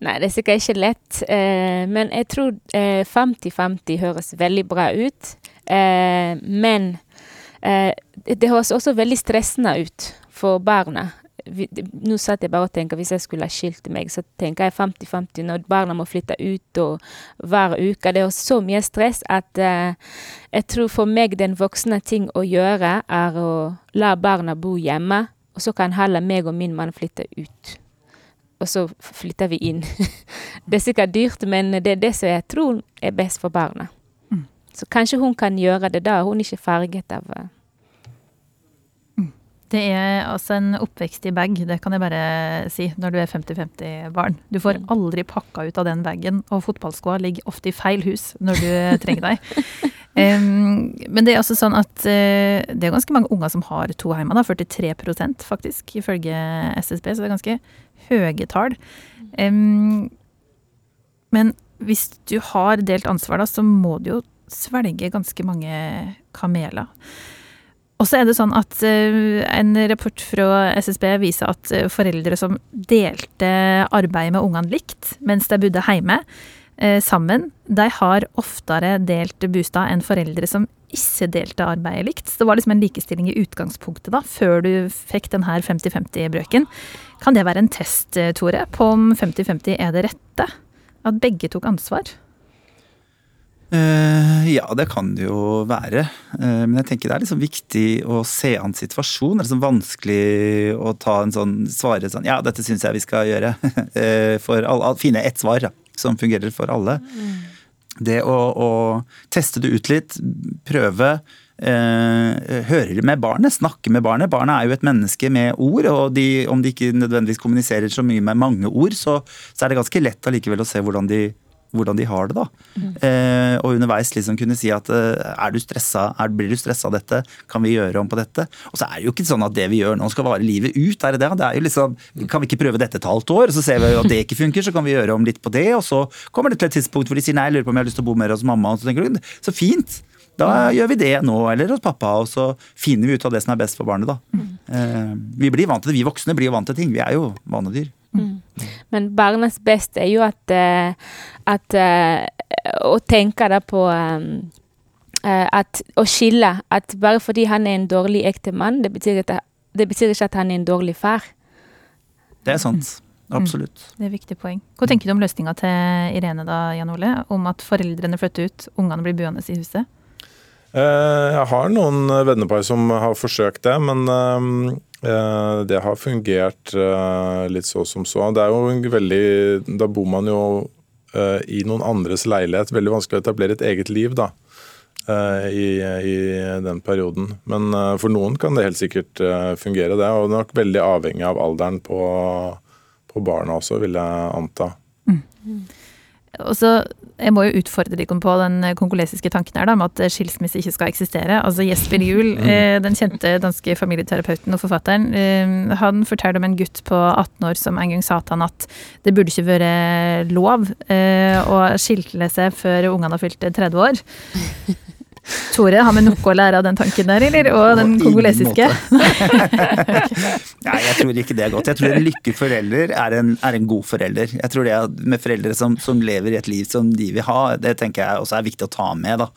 Nei, det er sikkert ikke lett. Eh, men jeg tror 50-50 eh, høres veldig bra ut. Eh, men det høres også veldig stressende ut for barna nå satt jeg bare og tenker hvis jeg skulle ha skilt meg, så tenker jeg 50-50 når barna må flytte ut og hver uke. Det er så mye stress at uh, jeg tror for meg den voksne ting å gjøre er å la barna bo hjemme, og så kan heller meg og min mann flytte ut. Og så flytter vi inn. det er sikkert dyrt, men det er det som jeg tror er best for barna. Mm. Så kanskje hun kan gjøre det da. Hun er ikke farget av uh, det er altså en oppvekst i bag, det kan jeg bare si, når du er 50-50 barn. Du får mm. aldri pakka ut av den bagen, og fotballskoa ligger ofte i feil hus når du trenger deg. Um, men det er også sånn at uh, det er ganske mange unger som har to hjemme, da, 43% faktisk, ifølge SSB, så det er ganske høye tall. Um, men hvis du har delt ansvar, da, så må du jo svelge ganske mange kameler. Og så er det sånn at uh, en rapport fra SSB viser at uh, foreldre som delte arbeidet med ungene likt mens de bodde hjemme uh, sammen, de har oftere delt bostad enn foreldre som ikke delte arbeidet likt. Så det var liksom en likestilling i utgangspunktet, da, før du fikk denne 50-50-brøken. Kan det være en test, Tore, på om 50-50 er det rette? At begge tok ansvar? Uh, ja, det kan det jo være. Uh, men jeg tenker det er liksom viktig å se an situasjonen. Det er liksom vanskelig å ta en sånn, svare sånn Ja, dette syns jeg vi skal gjøre. uh, for alle, finne ett svar ja, som fungerer for alle. Mm. Det å, å, teste det ut litt, prøve. høre med barnet, snakke med barnet. Barnet er jo et menneske med ord, og de, om de ikke nødvendigvis kommuniserer så mye med mange ord, så, så er det ganske lett allikevel å se hvordan de hvordan de har det. da. Mm. Eh, og underveis liksom kunne si at eh, er du stressa, er, blir du stressa av dette, kan vi gjøre om på dette? Og så er det jo ikke sånn at det vi gjør nå skal vare livet ut. er det det? Det er jo liksom, Kan vi ikke prøve dette et halvt år, og så ser vi at det ikke funker, så kan vi gjøre om litt på det. Og så kommer det til et tidspunkt hvor de sier nei, jeg lurer på om jeg har lyst til å bo mer hos mamma. og så tenker du, Så fint! Da gjør vi det nå, eller hos pappa, og så finner vi ut av det som er best for barnet. da. Mm. Eh, vi blir vant til det, vi voksne blir jo vant til ting. Vi er jo vanedyr. Mm. Men barnets beste er jo at, eh, at eh, Å tenke da på um, at, Å skille. At bare fordi han er en dårlig ektemann, det, betyr det betyr ikke at han er en dårlig far. Det er sant. Mm. Absolutt. Mm. Det er et viktig poeng. Hva tenker du om løsninga til Irene da, Jan Ole? Om at foreldrene flytter ut, ungene blir boende i huset? Jeg har noen vennepar som har forsøkt det, men Eh, det har fungert eh, litt så som så. Det er jo veldig Da bor man jo eh, i noen andres leilighet. Veldig vanskelig å etablere et eget liv da, i, i den perioden. Men for noen kan det helt sikkert fungere, det. Og det er nok veldig avhengig av alderen på, på barna også, vil jeg anta. Mm. Og så jeg må jo utfordre dere på den kongolesiske tanken her da, om at skilsmisse ikke skal eksistere. Altså Jesper Juel, mm. eh, den kjente danske familieterapeuten og forfatteren, eh, han forteller om en gutt på 18 år som en gang sa til han at det burde ikke være lov eh, å skille seg før ungene har fylt 30 år. Tore, har vi noe å lære av den tanken der, eller? Og den kongolesiske? Nei, jeg tror ikke det er godt. Jeg tror en lykkeforelder er en, er en god forelder. Jeg tror det med foreldre som, som lever i et liv som de vil ha, det tenker jeg også er viktig å ta med. da.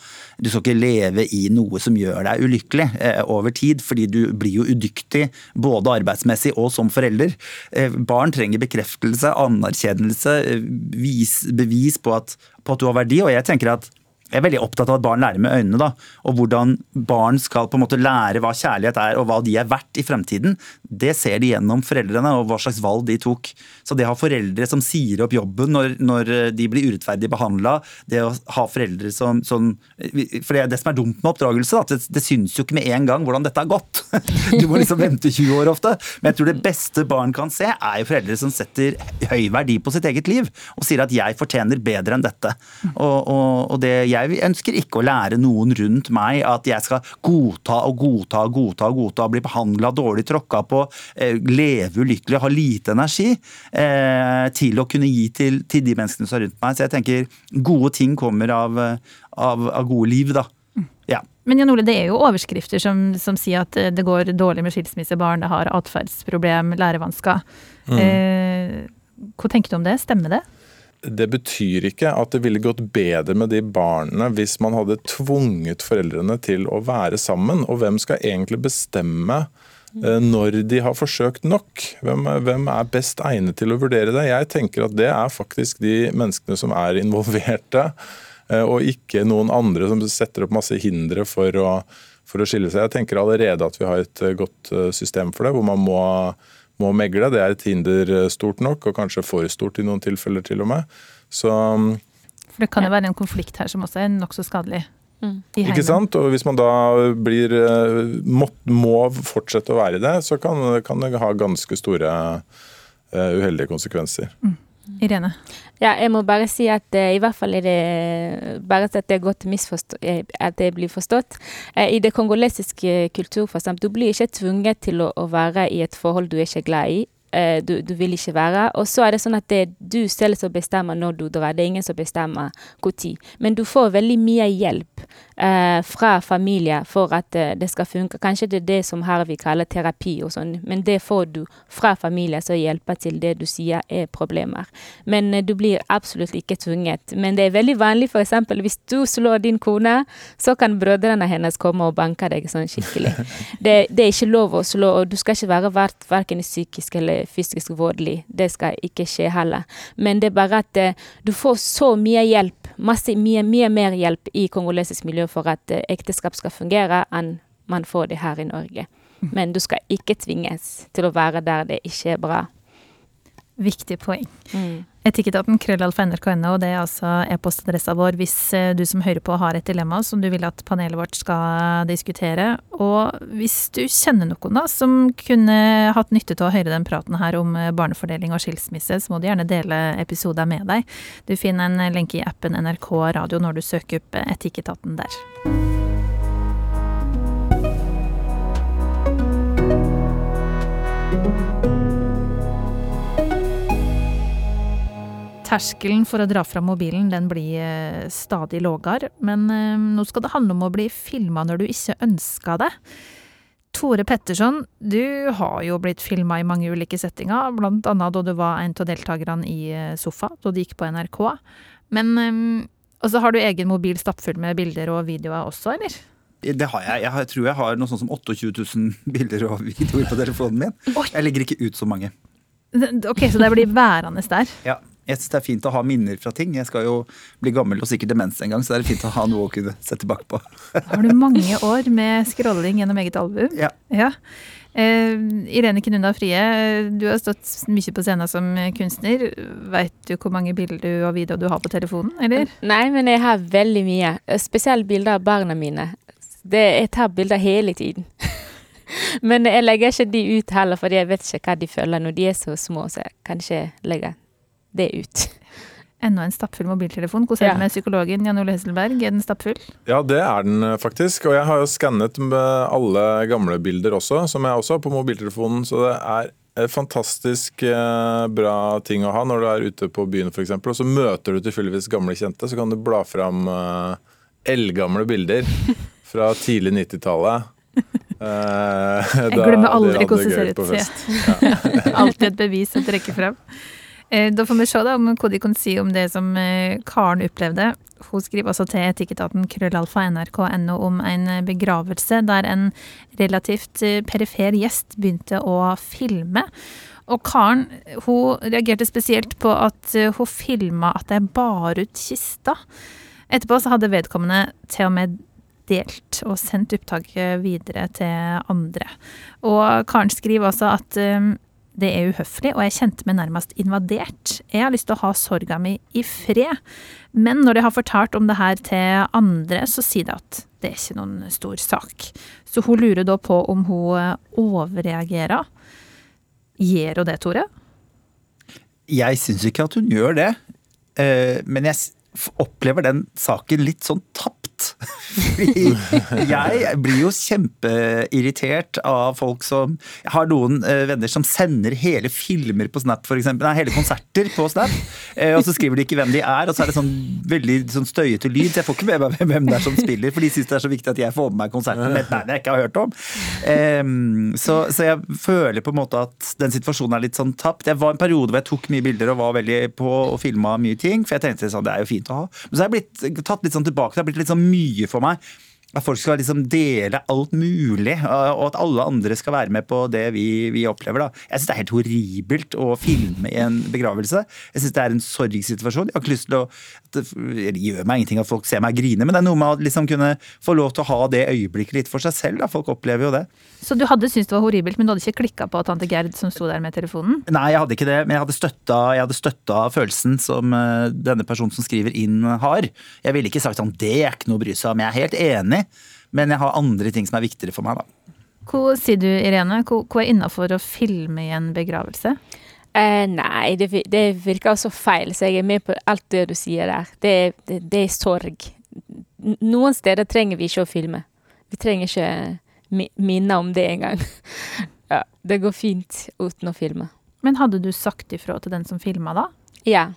Du skal ikke leve i noe som gjør deg ulykkelig eh, over tid, fordi du blir jo udyktig både arbeidsmessig og som forelder. Eh, barn trenger bekreftelse, anerkjennelse, eh, vis, bevis på at, på at du har verdi. Og jeg tenker at jeg er veldig opptatt av at barn lærer med øynene, da, og hvordan barn skal på en måte lære hva kjærlighet er og hva de er verdt i fremtiden. Det ser de gjennom foreldrene og hva slags valg de tok. Så det å ha foreldre som sier opp jobben når, når de blir urettferdig behandla, det å ha foreldre som, som For det er det som er dumt med oppdragelse, da, det, det syns jo ikke med en gang hvordan dette har gått. Du må liksom vente 20 år ofte. Men jeg tror det beste barn kan se, er jo foreldre som setter høy verdi på sitt eget liv og sier at 'jeg fortjener bedre enn dette'. Og, og, og det jeg jeg ønsker ikke å lære noen rundt meg at jeg skal godta og godta og godta, og godta, bli behandla dårlig, tråkka på, eh, leve ulykkelig, ha lite energi eh, til å kunne gi til, til, de menneskene som er rundt meg. Så jeg tenker gode ting kommer av, av, av gode liv, da. Ja. Men Jan Ole, det er jo overskrifter som, som, sier at det går dårlig med skilsmissebarn, det har atferdsproblem, lærevansker. Mm. Eh, hva tenker du om det? Stemmer det? Det betyr ikke at det ville gått bedre med de barna hvis man hadde tvunget foreldrene til å være sammen. Og hvem skal egentlig bestemme eh, når de har forsøkt nok? Hvem, hvem, er best egnet til å vurdere det? Jeg tenker at det er faktisk de menneskene som er involverte, eh, og ikke noen andre som setter opp masse hindre for å, for å skille seg. Jeg tenker allerede at vi har et godt eh, system for det, hvor man må må megle. Det er et hinder eh, stort nok, og kanskje for stort i noen tilfeller til og med. Så, mm, for det kan jo være en konflikt her som også er nokså skadelig. Mm. Ikke sant? Og Hvis man da blir, eh, må, må fortsette å være i det, så kan, kan det ha ganske store uh, uheldige konsekvenser. Mm. Irene? Ja, jeg må bare si at uh, i hvert fall er det bare at det er godt at det blir forstått. Uh, I det kongolesiske kultur, for eksempel, du blir ikke tvunget til å, å være i et forhold du er ikke glad i. Uh, du, du, vil ikke være. Og så er det sånn at det er du selv som bestemmer når du drar. Det er ingen som bestemmer når. Men du får veldig mye hjelp fra familie for at uh, det skal funke. Kanskje det er det som her vi kaller terapi og sånn, men det får du fra familie som hjelper til det du sier er problemer. Men du blir absolutt ikke tvunget. Men det er veldig vanlig f.eks. hvis du slår din kone, så kan brødrene hennes komme og banke deg sånn skikkelig. Det, det er ikke lov å slå, og du skal ikke være verken psykisk eller fysisk voldelig. Det skal ikke skje heller. Men det er bare at du får så mye hjelp, masse, mye, mye mer hjelp i kongolesisk miljø for at uh, ekteskap skal fungere, enn man får det her i Norge. Mm. Men du skal ikke tvinges til å være der det ikke er bra. Viktig poeng. Mm. Etikketaten krøllalfa nrk.no, det er altså e-postadressa vår hvis eh, du som hører på har et dilemma som du vil at panelet vårt skal diskutere. Og hvis du kjenner noen da som kunne hatt nytte av å høre den praten her om eh, barnefordeling og skilsmisse, så må du gjerne dele episoder med deg. Du finner en lenke i appen NRK Radio når du søker opp Etikketaten der. Terskelen for å dra fram mobilen den blir eh, stadig lavere, men eh, nå skal det handle om å bli filma når du ikke ønsker det. Tore Petterson, du har jo blitt filma i mange ulike settinger, blant annet da du var en av deltakerne i eh, Sofa, da du gikk på NRK. Men Og så har du egen mobil stappfull med bilder og videoer også, eller? Det har jeg. Jeg tror jeg har noe sånt som 28 000 bilder og videoer på telefonen min. Jeg legger ikke ut så mange. Ok, Så det blir værende der? Ja. Jeg synes det er fint å ha minner fra ting. Jeg skal jo bli gammel og sikkert demens en gang, så det er fint å ha noe å kunne se tilbake på. Har du mange år med scrolling gjennom eget album? Ja. ja. Uh, Irene Knunda Frie, du har stått mye på scenen som kunstner. Vet du hvor mange bilder og videoer du har på telefonen, eller? Nei, men jeg har veldig mye. Spesielt bilder av barna mine. Det, jeg tar bilder hele tiden. men jeg legger ikke de ut heller, for jeg vet ikke hva de føler når de er så små, så jeg kan ikke legge det ut. Enda en stappfull mobiltelefon. Hvordan er det med psykologen Jan Ole Hesselberg? Er den stappfull? Ja, det er den eh, faktisk. Og jeg har jo skannet alle gamle bilder også, som jeg også har på mobiltelefonen. Så det er fantastisk eh, bra ting å ha når du er ute på byen f.eks. Og så møter du tilfeldigvis gamle kjente, så kan du bla fram eh, eldgamle bilder fra tidlig 90-tallet. Eh, Jeg glemmer aldri hvordan det ser ut. jeg. Alltid et bevis å trekke frem. Eh, Da får vi se da om hva de kan si om det som eh, Karen opplevde. Hun skriver også til etikketaten krøllalfa nrk.no om en begravelse der en relativt eh, perifer gjest begynte å filme. Og Karen hun reagerte spesielt på at hun filma at de bar ut kista. Etterpå så hadde vedkommende til og med delt og sendt opptaket videre til andre. Og Karen skriver også at det er uhøflig, og jeg kjente meg nærmest invadert. Jeg har lyst til å ha sorga mi i fred. Men når de har fortalt om det her til andre, så sier de at det er ikke noen stor sak. Så hun lurer da på om hun eh, overreagerer. Gjør hun det, Tore? Jeg syns ikke at hun gjør det, eh, men jeg opplever den saken litt sånn tapt. Fordi jeg blir jo kjempeirritert av folk som Jeg har noen eh, venner som sender hele filmer på Snap, eksempel. Nei, hele konserter på Snap. eh, Og så skriver de ikke hvem de er, og så er det sånn veldig sånn støyete lyd. Så jeg får ikke med meg hvem det er som spiller, for de syns det er så viktig at jeg får med meg konserten med et band jeg ikke har hørt om. Så, så jeg føler på en måte at den situasjonen er litt sånn tapt. Jeg var en periode hvor jeg tok mye bilder og var veldig på og filma mye ting, for jeg tenkte sånn, det er jo fint å ha. Men så har jeg blitt tatt litt sånn tilbake, det har blitt litt sånn mye for meg. At folk skal liksom dele alt mulig, og at alle andre skal være med på det vi, vi opplever. da. Jeg syns det er helt horribelt å filme en begravelse. Jeg syns det er en sorgsituasjon. Jeg har ikke lyst til å Det det gjør meg ingenting at folk ser meg grine, men det er noe med å liksom kunne få lov til å ha det øyeblikket litt for seg selv. da. Folk opplever jo det. Så du hadde syntes det var horribelt, men du hadde ikke klikka på tante Gerd som sto der med telefonen? Nei, jeg hadde ikke det, men jeg hadde støtta, jeg hadde støtta følelsen som eh, denne personen som skriver inn, har. Jeg ville ikke sagt sånn det er ikke noe å bry seg om. Jeg er helt enig, men jeg har andre ting som er viktigere for meg, da. Hva sier du, Irene? Hva er innafor å filme i en begravelse? Eh, nei, det, det virker også feil, så jeg er med på alt det du sier der. Det, det, det er sorg. Noen steder trenger vi ikke å filme. Vi trenger ikke minne om det engang. ja, det går fint uten å filme. Men hadde du sagt ifra til den som filma da? Ja.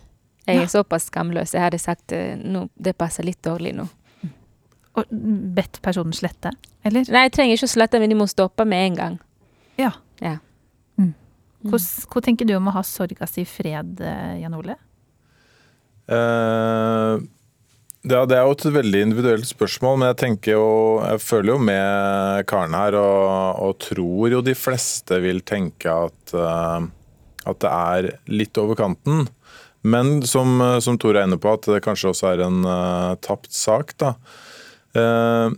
Jeg Ja. er såpass skamløs. Jeg hadde sagt at nå, det passer litt dårlig nå. Og bedt personen slette? Eller? Nei, jeg trenger ikke å slette, men de må stoppe med en gang. Ja. Ja. Mm. Hvor, hvor, tenker du om å ha sorga si i fred, eh, Jan Ole? Uh, ja, det er jo et veldig individuelt spørsmål, men jeg tenker jo Jeg føler jo med Karen her, og, og tror jo de fleste vil tenke at, uh, at det er litt over kanten. Men som, som Tore er inne på, at det kanskje også er en uh, tapt sak, da. Eh,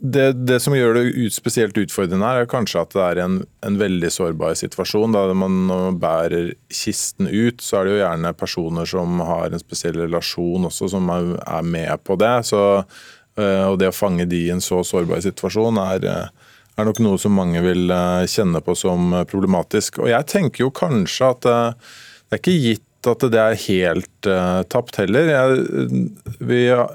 det, det som gjør det ut, spesielt utfordrende her, er kanskje at det er en, en veldig sårbar situasjon. Da man, når man bærer kisten ut, så er det jo gjerne personer som har en spesiell relasjon også, som er, er med på det. Så, øh, og det å fange de i en så sårbar situasjon er, øh, er nok noe som mange vil kjenne på som problematisk. Og jeg tenker jo kanskje at det er ikke gitt at det er helt øh, tapt heller. Jeg, vi Eh,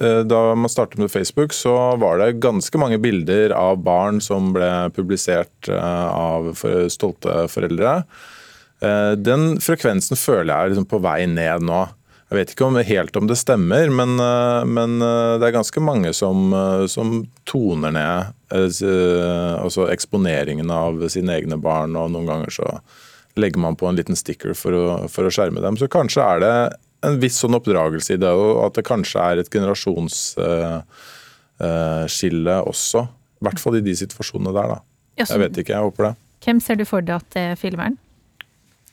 da man startet med Facebook, så var det ganske mange bilder av barn som ble publisert eh, av stolte foreldre. Eh, Den frekvensen føler jeg er liksom på vei ned nå. Jeg vet ikke om, helt om det stemmer, men, eh, men eh, det er ganske mange som, eh, som toner ned eh, eh, altså eksponeringen av sine egne barn, og noen ganger så legger man på en liten sticker for å, for å skjerme dem. Så kanskje er det en viss sånn oppdragelse i det, og at det kanskje er et generasjonsskille også. I hvert fall i de situasjonene der, da. Jeg vet ikke, jeg håper det. Hvem ser du for deg at det er filmeren?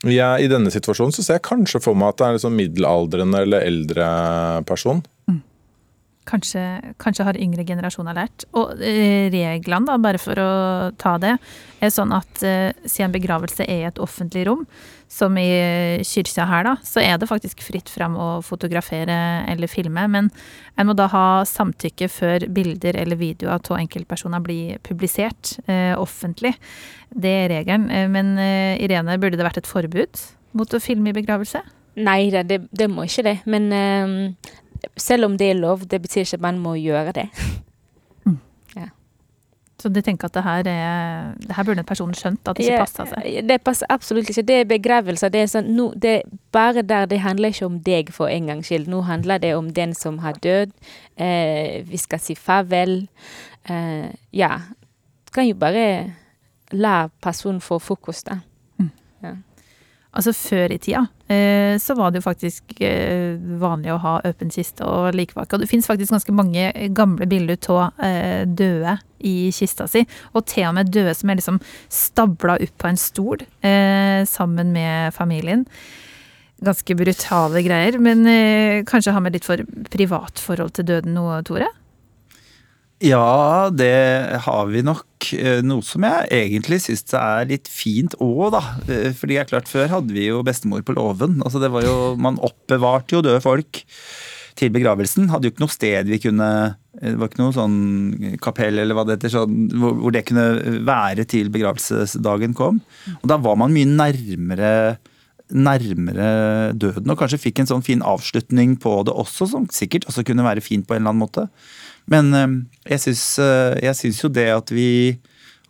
Jeg, I denne situasjonen så ser jeg kanskje for meg at det er en sånn middelaldrende eller eldre person. Kanskje, kanskje har yngre generasjoner lært. Og eh, reglene, da, bare for å ta det, er sånn at eh, siden en begravelse er i et offentlig rom, som i kyrkja her, da, så er det faktisk fritt fram å fotografere eller filme. Men en må da ha samtykke før bilder eller videoer av enkeltpersoner blir publisert eh, offentlig. Det er regelen. Eh, Men eh, Irene, burde det vært et forbud mot å filme i begravelse? Nei det, det må ikke det. Men eh, selv om det er lov, det betyr ikke at man må gjøre det. Så du tenker at det her, er, det her burde en person skjønt at det ikke Ja, passer seg. Det passer absolutt ikke. Det er begravelser. Det er sånn, nå- det bare der det handler ikke om deg for en gangs skyld. Nå handler det om den som har dødd. Eh, vi skal si farvel. Eh, ja. Kan jo bare la personen få fokus, da. Altså Før i tida eh, så var det jo faktisk eh, vanlig å ha åpen kiste og likevake. Og det fins faktisk ganske mange gamle bilder av eh, døde i kista si. Og til og med døde som er liksom stabla opp på en stol sammen med familien. Ganske brutale greier, men kanskje har vi litt for privat forhold til døden nå, Tore? Ja, det har vi nok. Eh, Noe som jeg egentlig syns er litt fint òg, da. Eh, Fordi jeg er klart, før hadde vi jo bestemor på låven. Altså, man oppbevarte jo døde folk til begravelsen. Hadde jo ikke noe sted vi kunne Det var ikke noe sånn kapell eller hva det heter, sånn, hvor det kunne være til begravelsesdagen kom. Og da var man mye nærmere nærmere døden, og kanskje fikk en sånn fin avslutning på det også, som sikkert også kunne være fint på en eller annen måte. Men eh, syns, eh, jeg syns jo det at vi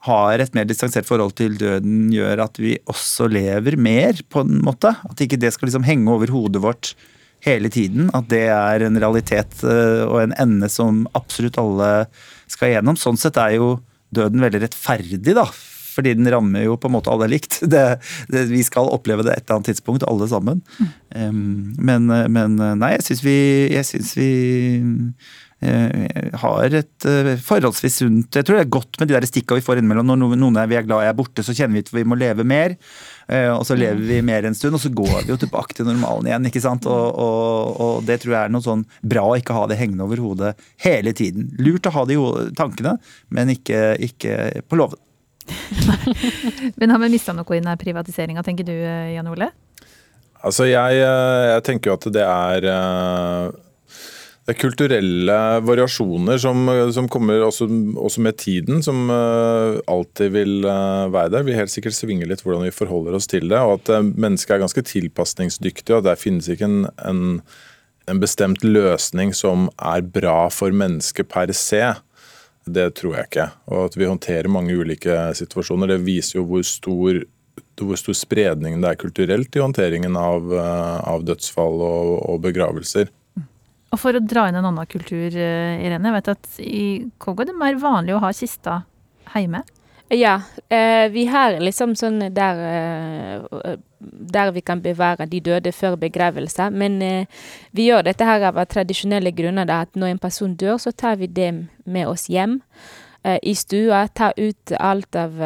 har et mer distansert forhold til døden, gjør at vi også lever mer, på en måte. At ikke det skal liksom henge over hodet vårt hele tiden. At det er en realitet eh, og en ende som absolutt alle skal gjennom. Sånn sett er jo døden veldig rettferdig, da. Fordi den rammer jo på en måte alle likt. Det, det, vi skal oppleve det et eller annet tidspunkt, alle sammen. Um, men, men nei, jeg syns vi, jeg synes vi eh, har et eh, forholdsvis sunt Jeg tror det er godt med de der stikka vi får innimellom. Når noen- er vi er glad i er borte, så kjenner vi at vi må leve mer. eh, Og så lever vi mer en stund, og så går vi jo tilbake til normalen igjen. ikke sant? Og, og, og det tror jeg er noe sånn bra å ikke ha det hengende over hodet hele tiden. Lurt å ha de tankene, men ikke, ikke på låven. Men har vi mista noe i den privatiseringa, tenker du Jan Ole? Altså, jeg, eh, jeg tenker jo at det er eh, det er kulturelle variasjoner som, som kommer også, også med tiden, som eh, alltid vil eh, være der. Vi helt sikkert svinger litt hvordan vi forholder oss til det. Og at mennesket er ganske tilpasningsdyktig, og der finnes ikke en, en, en bestemt løsning som er bra for mennesket per se. Det tror jeg ikke. Og at vi håndterer mange ulike situasjoner, det viser jo hvor stor hvor stor spredning det er kulturelt i håndteringen av, eh, av dødsfall og, og begravelser. Og for å dra inn en annen kultur, eh, Irene. Jeg vet at i Kongo er det mer vanlig å ha kista hjemme. Ja, eh, vi har liksom sånn der eh, Der vi kan bevare de døde før begravelse. Men eh, vi gjør dette her av tradisjonelle grunner. Da, at når en person dør, så tar vi dem med oss hjem i stua. Tar ut alt av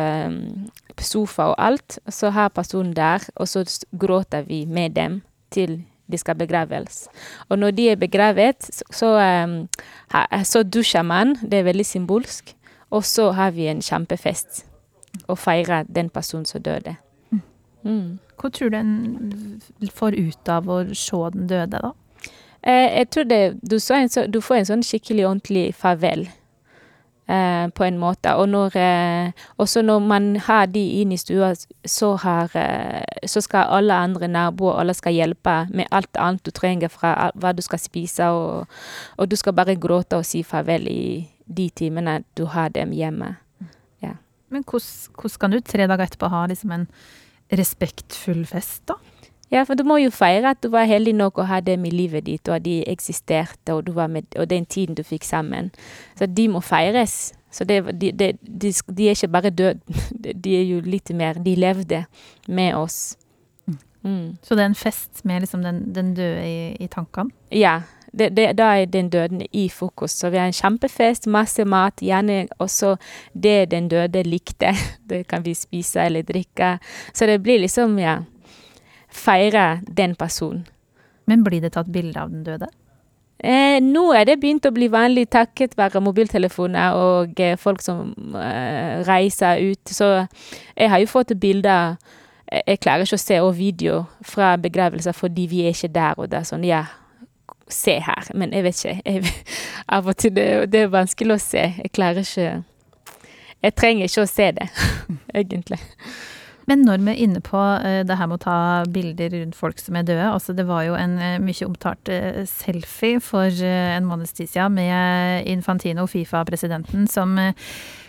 sofa og alt. Så har personen der, og så gråter vi med dem til de skal begraves. Og når de er begravet, så, så, så dusjer man. Det er veldig symbolsk. Og så har vi en kjempefest og feirer den personen som døde. Mm. Hva tror du en får ut av å se den døde, da? Eh, jeg tror det, du, så en, så, du får en sånn skikkelig ordentlig farvel. Eh, på en måte. Og når, eh, også når man har de inn i stua, så, har, eh, så skal alle andre naboer alle skal hjelpe med alt annet du trenger fra hva du skal spise, og, og du skal bare gråte og si farvel i de timene du har dem hjemme. Men hvordan kan du tre dager etterpå ha liksom en respektfull fest, da? Ja, for du må jo feire at du var heldig nok å ha dem i livet ditt, og at de eksisterte, og, du var med, og den tiden du fikk sammen. Så de må feires. Så det, de, de, de, de er ikke bare døde, de er jo litt mer De levde med oss. Mm. Så det er en fest med liksom den, den døde i, i tankene? Ja. Det, det, da er den døden i fokus. Så vi har en kjempefest, masse mat, gjerne også det den døde likte. Det kan vi spise eller drikke. Så det blir liksom, ja Feire den personen. Men blir det tatt bilde av den døde? Eh, nå er det begynt å bli vanlig takket være mobiltelefoner og eh, folk som eh, reiser ut. Så jeg har jo fått bilder Jeg klarer ikke å se og video fra begravelser fordi vi er ikke der og da. Sånn, ja, se her. Men jeg vet ikke. Jeg, av og til det, det er vanskelig å se. Jeg klarer ikke Jeg trenger ikke å se det, egentlig. Men når vi er inne på eh, det her med å ta bilder rundt folk som er døde altså Det var jo en eh, mye omtalt eh, selfie for en måneds tid siden med Infantino, Fifa-presidenten, som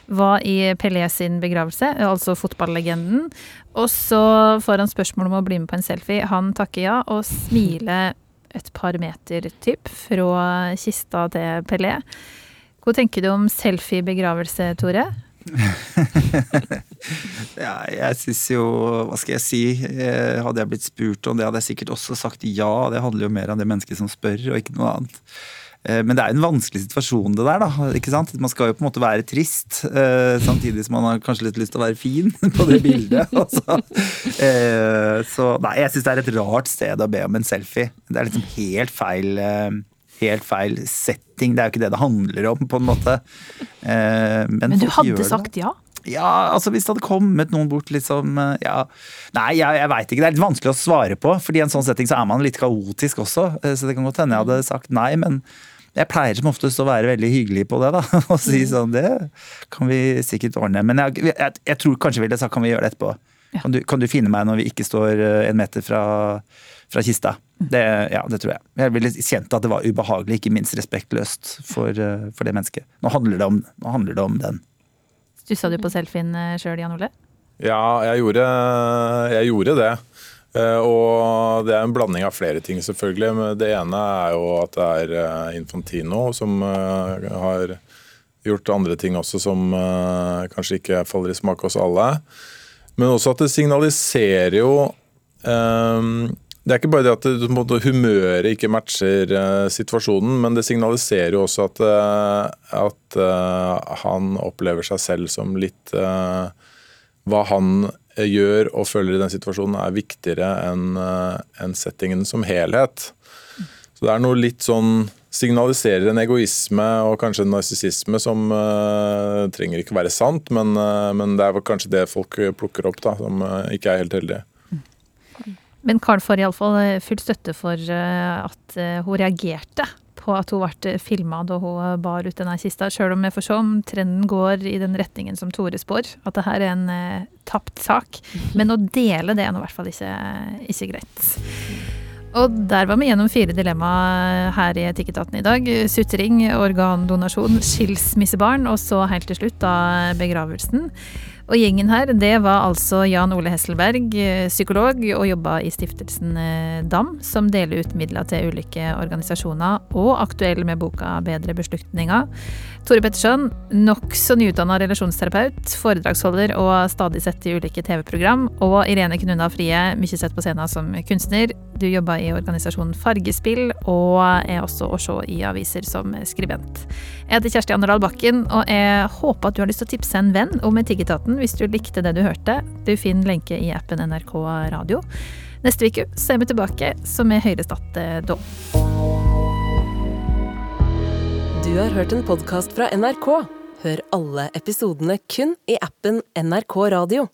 var i Pelé sin begravelse, altså fotballegenden. Og så får han spørsmål om å bli med på en selfie. Han takker ja, og smiler et par meter typ fra kista til Pelé. Hva tenker du om selfie-begravelse, Tore? ja, jeg syns jo Hva skal jeg si? Eh, hadde jeg blitt spurt om det, hadde jeg sikkert også sagt ja. Det handler jo mer om det mennesket som spør, og ikke noe annet. Eh, men det er en vanskelig situasjon, det der. da, ikke sant? Man skal jo på en måte være trist, eh, samtidig som man har kanskje litt lyst til å være fin på det bildet. Altså. Så nei, jeg syns det er et rart sted å be om en selfie. Det er liksom helt feil helt feil setting. Det er jo ikke det det handler om, på en måte. Eh, men, men du hadde sagt ja? Ja, altså hvis det hadde kommet noen bort liksom ja. Nei, jeg, jeg veit ikke. Det er litt vanskelig å svare på. fordi i en sånn setting så er man litt kaotisk også. Eh, så det kan godt hende jeg hadde sagt nei, men jeg pleier som oftest å være veldig hyggelig på det. da, Og si mm. sånn Det kan vi sikkert ordne. Men jeg, jeg, jeg tror kanskje ville sagt kan vi gjøre det etterpå. Kan, du, kan du finne meg når vi ikke står en meter fra fra kista. Det, ja, det tror jeg. Jeg ville kjent at det var ubehagelig, ikke minst respektløst for, eh, for det mennesket. Nå handler det om, handler det om den. Stussa du på selfien eh, sjøl, Jan Ole? Ja, jeg gjorde, jeg gjorde, det. Eh, og det er en blanding av flere ting, selvfølgelig. Men det ene er jo at det er Infantino som har gjort andre ting også som kanskje ikke faller i smak hos alle. Men også at det signaliserer jo det er ikke bare det at det, humøret ikke matcher situasjonen, men det signaliserer jo også at, at han opplever seg selv som litt Hva han gjør og føler i den situasjonen er viktigere enn en settingen som helhet. Så det er noe litt sånn signaliserer en egoisme og kanskje en narsissisme som trenger ikke være sant, men, men, det er kanskje det folk plukker opp, da, som ikke er helt heldige. Men Karen får iallfall eh, full støtte for eh, at eh, hun reagerte at hun ble filma da hun bar ut denne kista, sjøl om jeg får se om trenden går i den retningen som Tore spår, at det her er en eh, tapt sak. Men å dele det er nå i hvert fall ikke, ikke greit. Og der var vi gjennom fire dilemmaer her i Etikketaten i dag. Sutring, organdonasjon, skilsmissebarn, og så helt til slutt da begravelsen. Og gjengen her, det var altså Jan Ole Hesselberg, eh, psykolog, og jobba i stiftelsen eh, DAM, som deler ut midler til ulike organisasjoner, og aktuell med boka Bedre beslutninger. Tore Petterson, nokså nyutdanna relasjonsterapeut, foredragsholder og stadig sett i ulike TV-program. Og Irene Knunna Frie, mye sett på scenen som kunstner. Du jobber i organisasjonen Fargespill, og er også å se i aviser som skribent. Jeg heter Kjersti Anderdal Bakken, og jeg håper at du har lyst til å tipse en venn om Etikketaten hvis du likte det du hørte. Du finner lenke i appen NRK Radio. Neste uke er vi tilbake, som med Høyrestat da. Du har hørt en podkast fra NRK. Hør alle episodene kun i appen NRK Radio.